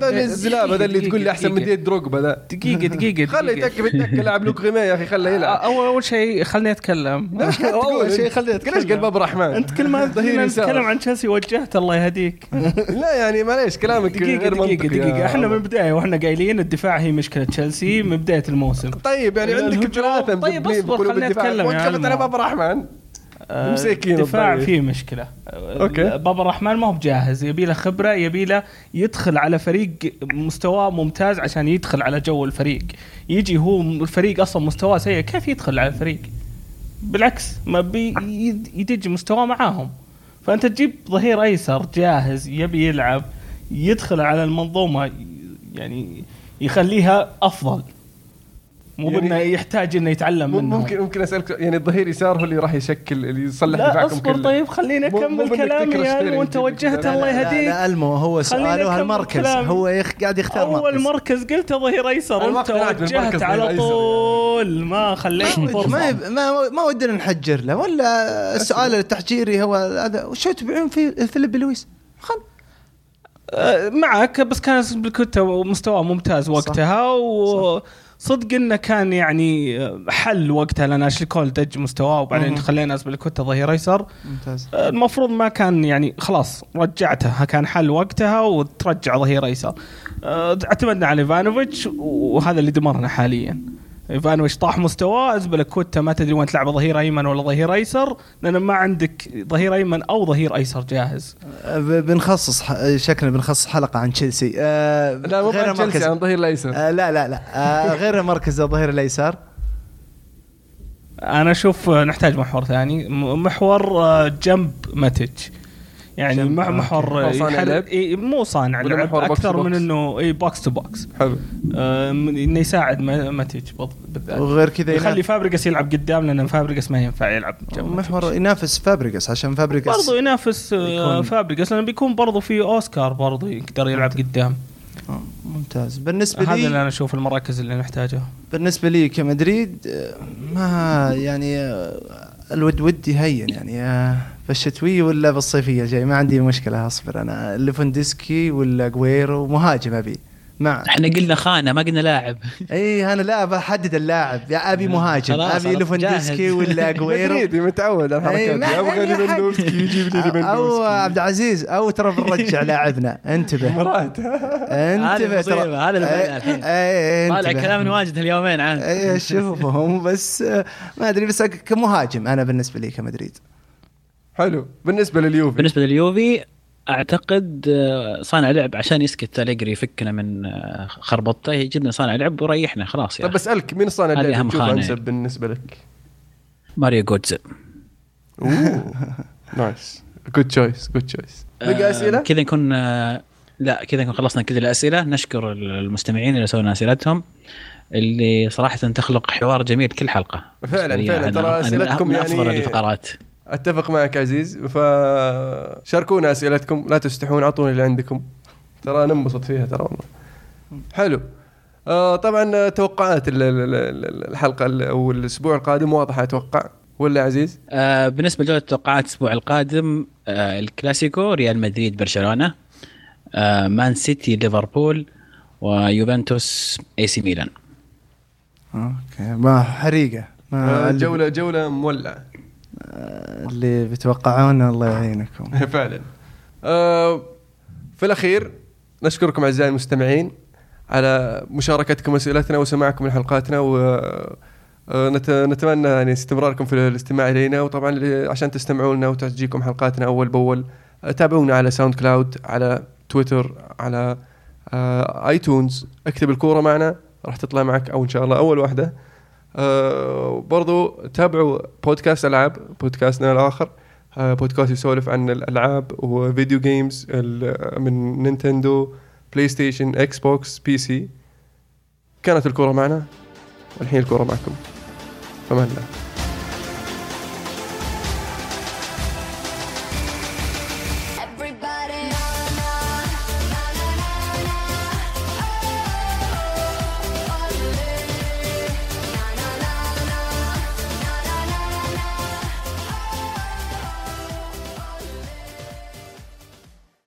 الزلاب هذا اللي تقول لي أحسن من ديد دروجبا ذا دقيقة دقيقة خله دقيقة. يتك يتك لاعب لوك غيمي يا أخي خله يلعب. أول أول شيء خلني أتكلم. (laughs) أول شيء خليني أتكلم؟ ليش قال باب الرحمن أنت كل ما. (laughs) نتكلم عن تشيلسي وجهت الله يهديك. (laughs) لا يعني معليش كلامك دقيقة منطقي. يا دقيقة إحنا من عمر. البداية وإحنا قايلين الدفاع هي مشكلة تشيلسي من بداية الموسم. طيب يعني عندك. ثلاثة طيب أصبر، خليني وقفت علمو. على بابا الرحمن آه، مساكين الدفاع. فيه مشكلة okay. okay. بابا الرحمن ما هو بجاهز يبي له خبرة يبي له يدخل على فريق مستواه ممتاز عشان يدخل على جو الفريق يجي هو الفريق أصلا مستواه سيء كيف يدخل على الفريق بالعكس ما بي يد- يدج مستواه معاهم فأنت تجيب ظهير أيسر جاهز يبي يلعب يدخل على المنظومة يعني يخليها أفضل مو يعني- بانه يحتاج إنه يتعلم منهم ممكن ممكن اسالك يعني الظهير يسار هو اللي راح يشكل اللي يصلح لا دفاعكم أصبر كله. طيب خليني أكمل كلامي يعني وأنت وجهت. الله لا, يهديك. لا ألمو هو سؤاله هالمركز. هو يخ قاعد يختار أول مركز؟ مركز قلت ظهير أيسر أنا ما أنت اقتنعت بالمركز وجهت على أيسر. طول. ما خليت ما فرصة. ما ما, ودنا نحجر له ولا السؤال التحجيري هو هذا وشو تبيعون في فيليبي لويس؟ خل آه، معك بس كان ازبلكوتا مستواه ممتاز وقتها وصدق إنه كان يعني حل وقتها لأن اشلي كول دج مستواه وبعدين. خلينا ازبلكوتا ظهير أيسر. ممتاز. المفروض ما كان يعني خلاص رجعته كان حل وقتها وترجع ظهير أيسر. أه، اعتمدنا على ايفانوفيتش وهذا اللي دمرنا حاليا. ايفانوفيتش طاح مستواه؟ ازبلكوتا ما تدري وين تلعب ظهير أيمن ولا ظهير أيسر؟ لأن ما عندك ظهير أيمن أو ظهير أيسر جاهز. ب- بنخصص شكلنا بنخصص حلقة عن تشيلسي. آه لا مو غير تشيلسي مركز عن ظهير الأيسر. آه لا لا لا. آه غير مركز الظهير الأيسر. أنا أشوف نحتاج محور ثاني. محور آه، جنب ماتج يعني okay. محور يحرك-؟ إيه، مو صانع لعب أكثر من؟ إنه إي box to box حلو. آه، من- إنه يساعد ما- ماتج بالض- بالذات. وغير كذا يخلي فابريجاس يلعب قدام لأن فابريجاس ما ينفع يلعب. جنب محور ينافس فابريجاس عشان فابريجاس برضو ينافس آه، فابريجاس لأنه بيكون برضو في أوسكار برضو يقدر يلعب قدام. آه، ممتاز. بالنسبة هذا اللي لي أنا أشوف المراكز اللي نحتاجها. بالنسبة لي كمدريد آه، ما يعني آه، الود ودي هين يعني آه، بالشتويه ولا بالصيفية الجاي ما عندي مشكلة أصبر أنا. ليفاندوفسكي ولا أجويرو مهاجم أبي. مع إحنا قلنا خانة ما قلنا لاعب. (laughs) إي أنا لا بحدد اللاعب. يا أبي مهاجم خلاص، ابي جاهز. ولا (laughs) أجويرو مدريدي متعود على أي، الحركات. أبغى. ليفاندوفسكي يجيب لي أو عبد العزيز أو ترى بنرجع (laughs) لاعبنا. انتبه. مرات. انتبه المصيبة، هذا اللي الحين. طالع كلام واجد هاليومين عاد. إي اشوفهم بس ما أدري بس كمهاجم أنا بالنسبة لي كمدريد. حلو. بالنسبة لليوفي. بالنسبة لليوفي أعتقد آه، صانع لعب عشان يسكت أليجري يفكنا من آه، خربطته يجيب لنا صانع لعب وريحنا خلاص يا طيب أخي. بسالك مين اللي أهم تشوفه أنسب يعني. بالنسبة لك؟ ماريو oh nice good choice good choice بقى أسئلة؟ كذا نكون آه، لا كذا نكون خلصنا كل الأسئلة نشكر المستمعين اللي سووا أسئلتهم اللي صراحة تخلق حوار جميل كل حلقة فعلاً، لي فعلاً، ترى من أسئلتكم من أفضل يعني- الفقرات أتفق معك عزيز. فشاركونا أسئلتكم لا تستحون اعطونا اللي عندكم. ترى ننبسط فيها ترى والله. حلو. آه طبعا توقعات ال- ال- ال- الحلقة ال- أو الأسبوع القادم واضحه أتوقع ولا عزيز؟ آه بالنسبة لجولة التوقعات الأسبوع القادم آه الكلاسيكو ريال مدريد برشلونة آه مان سيتي ليفربول ويوفنتوس إي سي ميلان. okay. ما حريقة. ما آه جوله جولة مولعة. اللي بتوقعون الله يعينكم. (laughs) فعلا. آه في الأخير نشكركم أعزائي المستمعين على مشاركتكم اسئلتنا وسماعكم لحلقاتنا و آه، نت- نتمنى يعني استمراركم في الاستماع إلينا. وطبعا عشان تستمعوا لنا وتجيكم حلقاتنا أول بأول آه، تابعونا على ساوند كلاود على تويتر على آه، iTunes. اكتب الكورة معنا راح تطلع معك أو إن شاء الله أول واحدة. آه، برضو تابعوا بودكاست ألعاب بودكاستنا الآخر. آه، بودكاست يسولف عن الألعاب و video games من Nintendo PlayStation Xbox PC كانت الكرة معنا والحين الكرة معكم. فمان الله.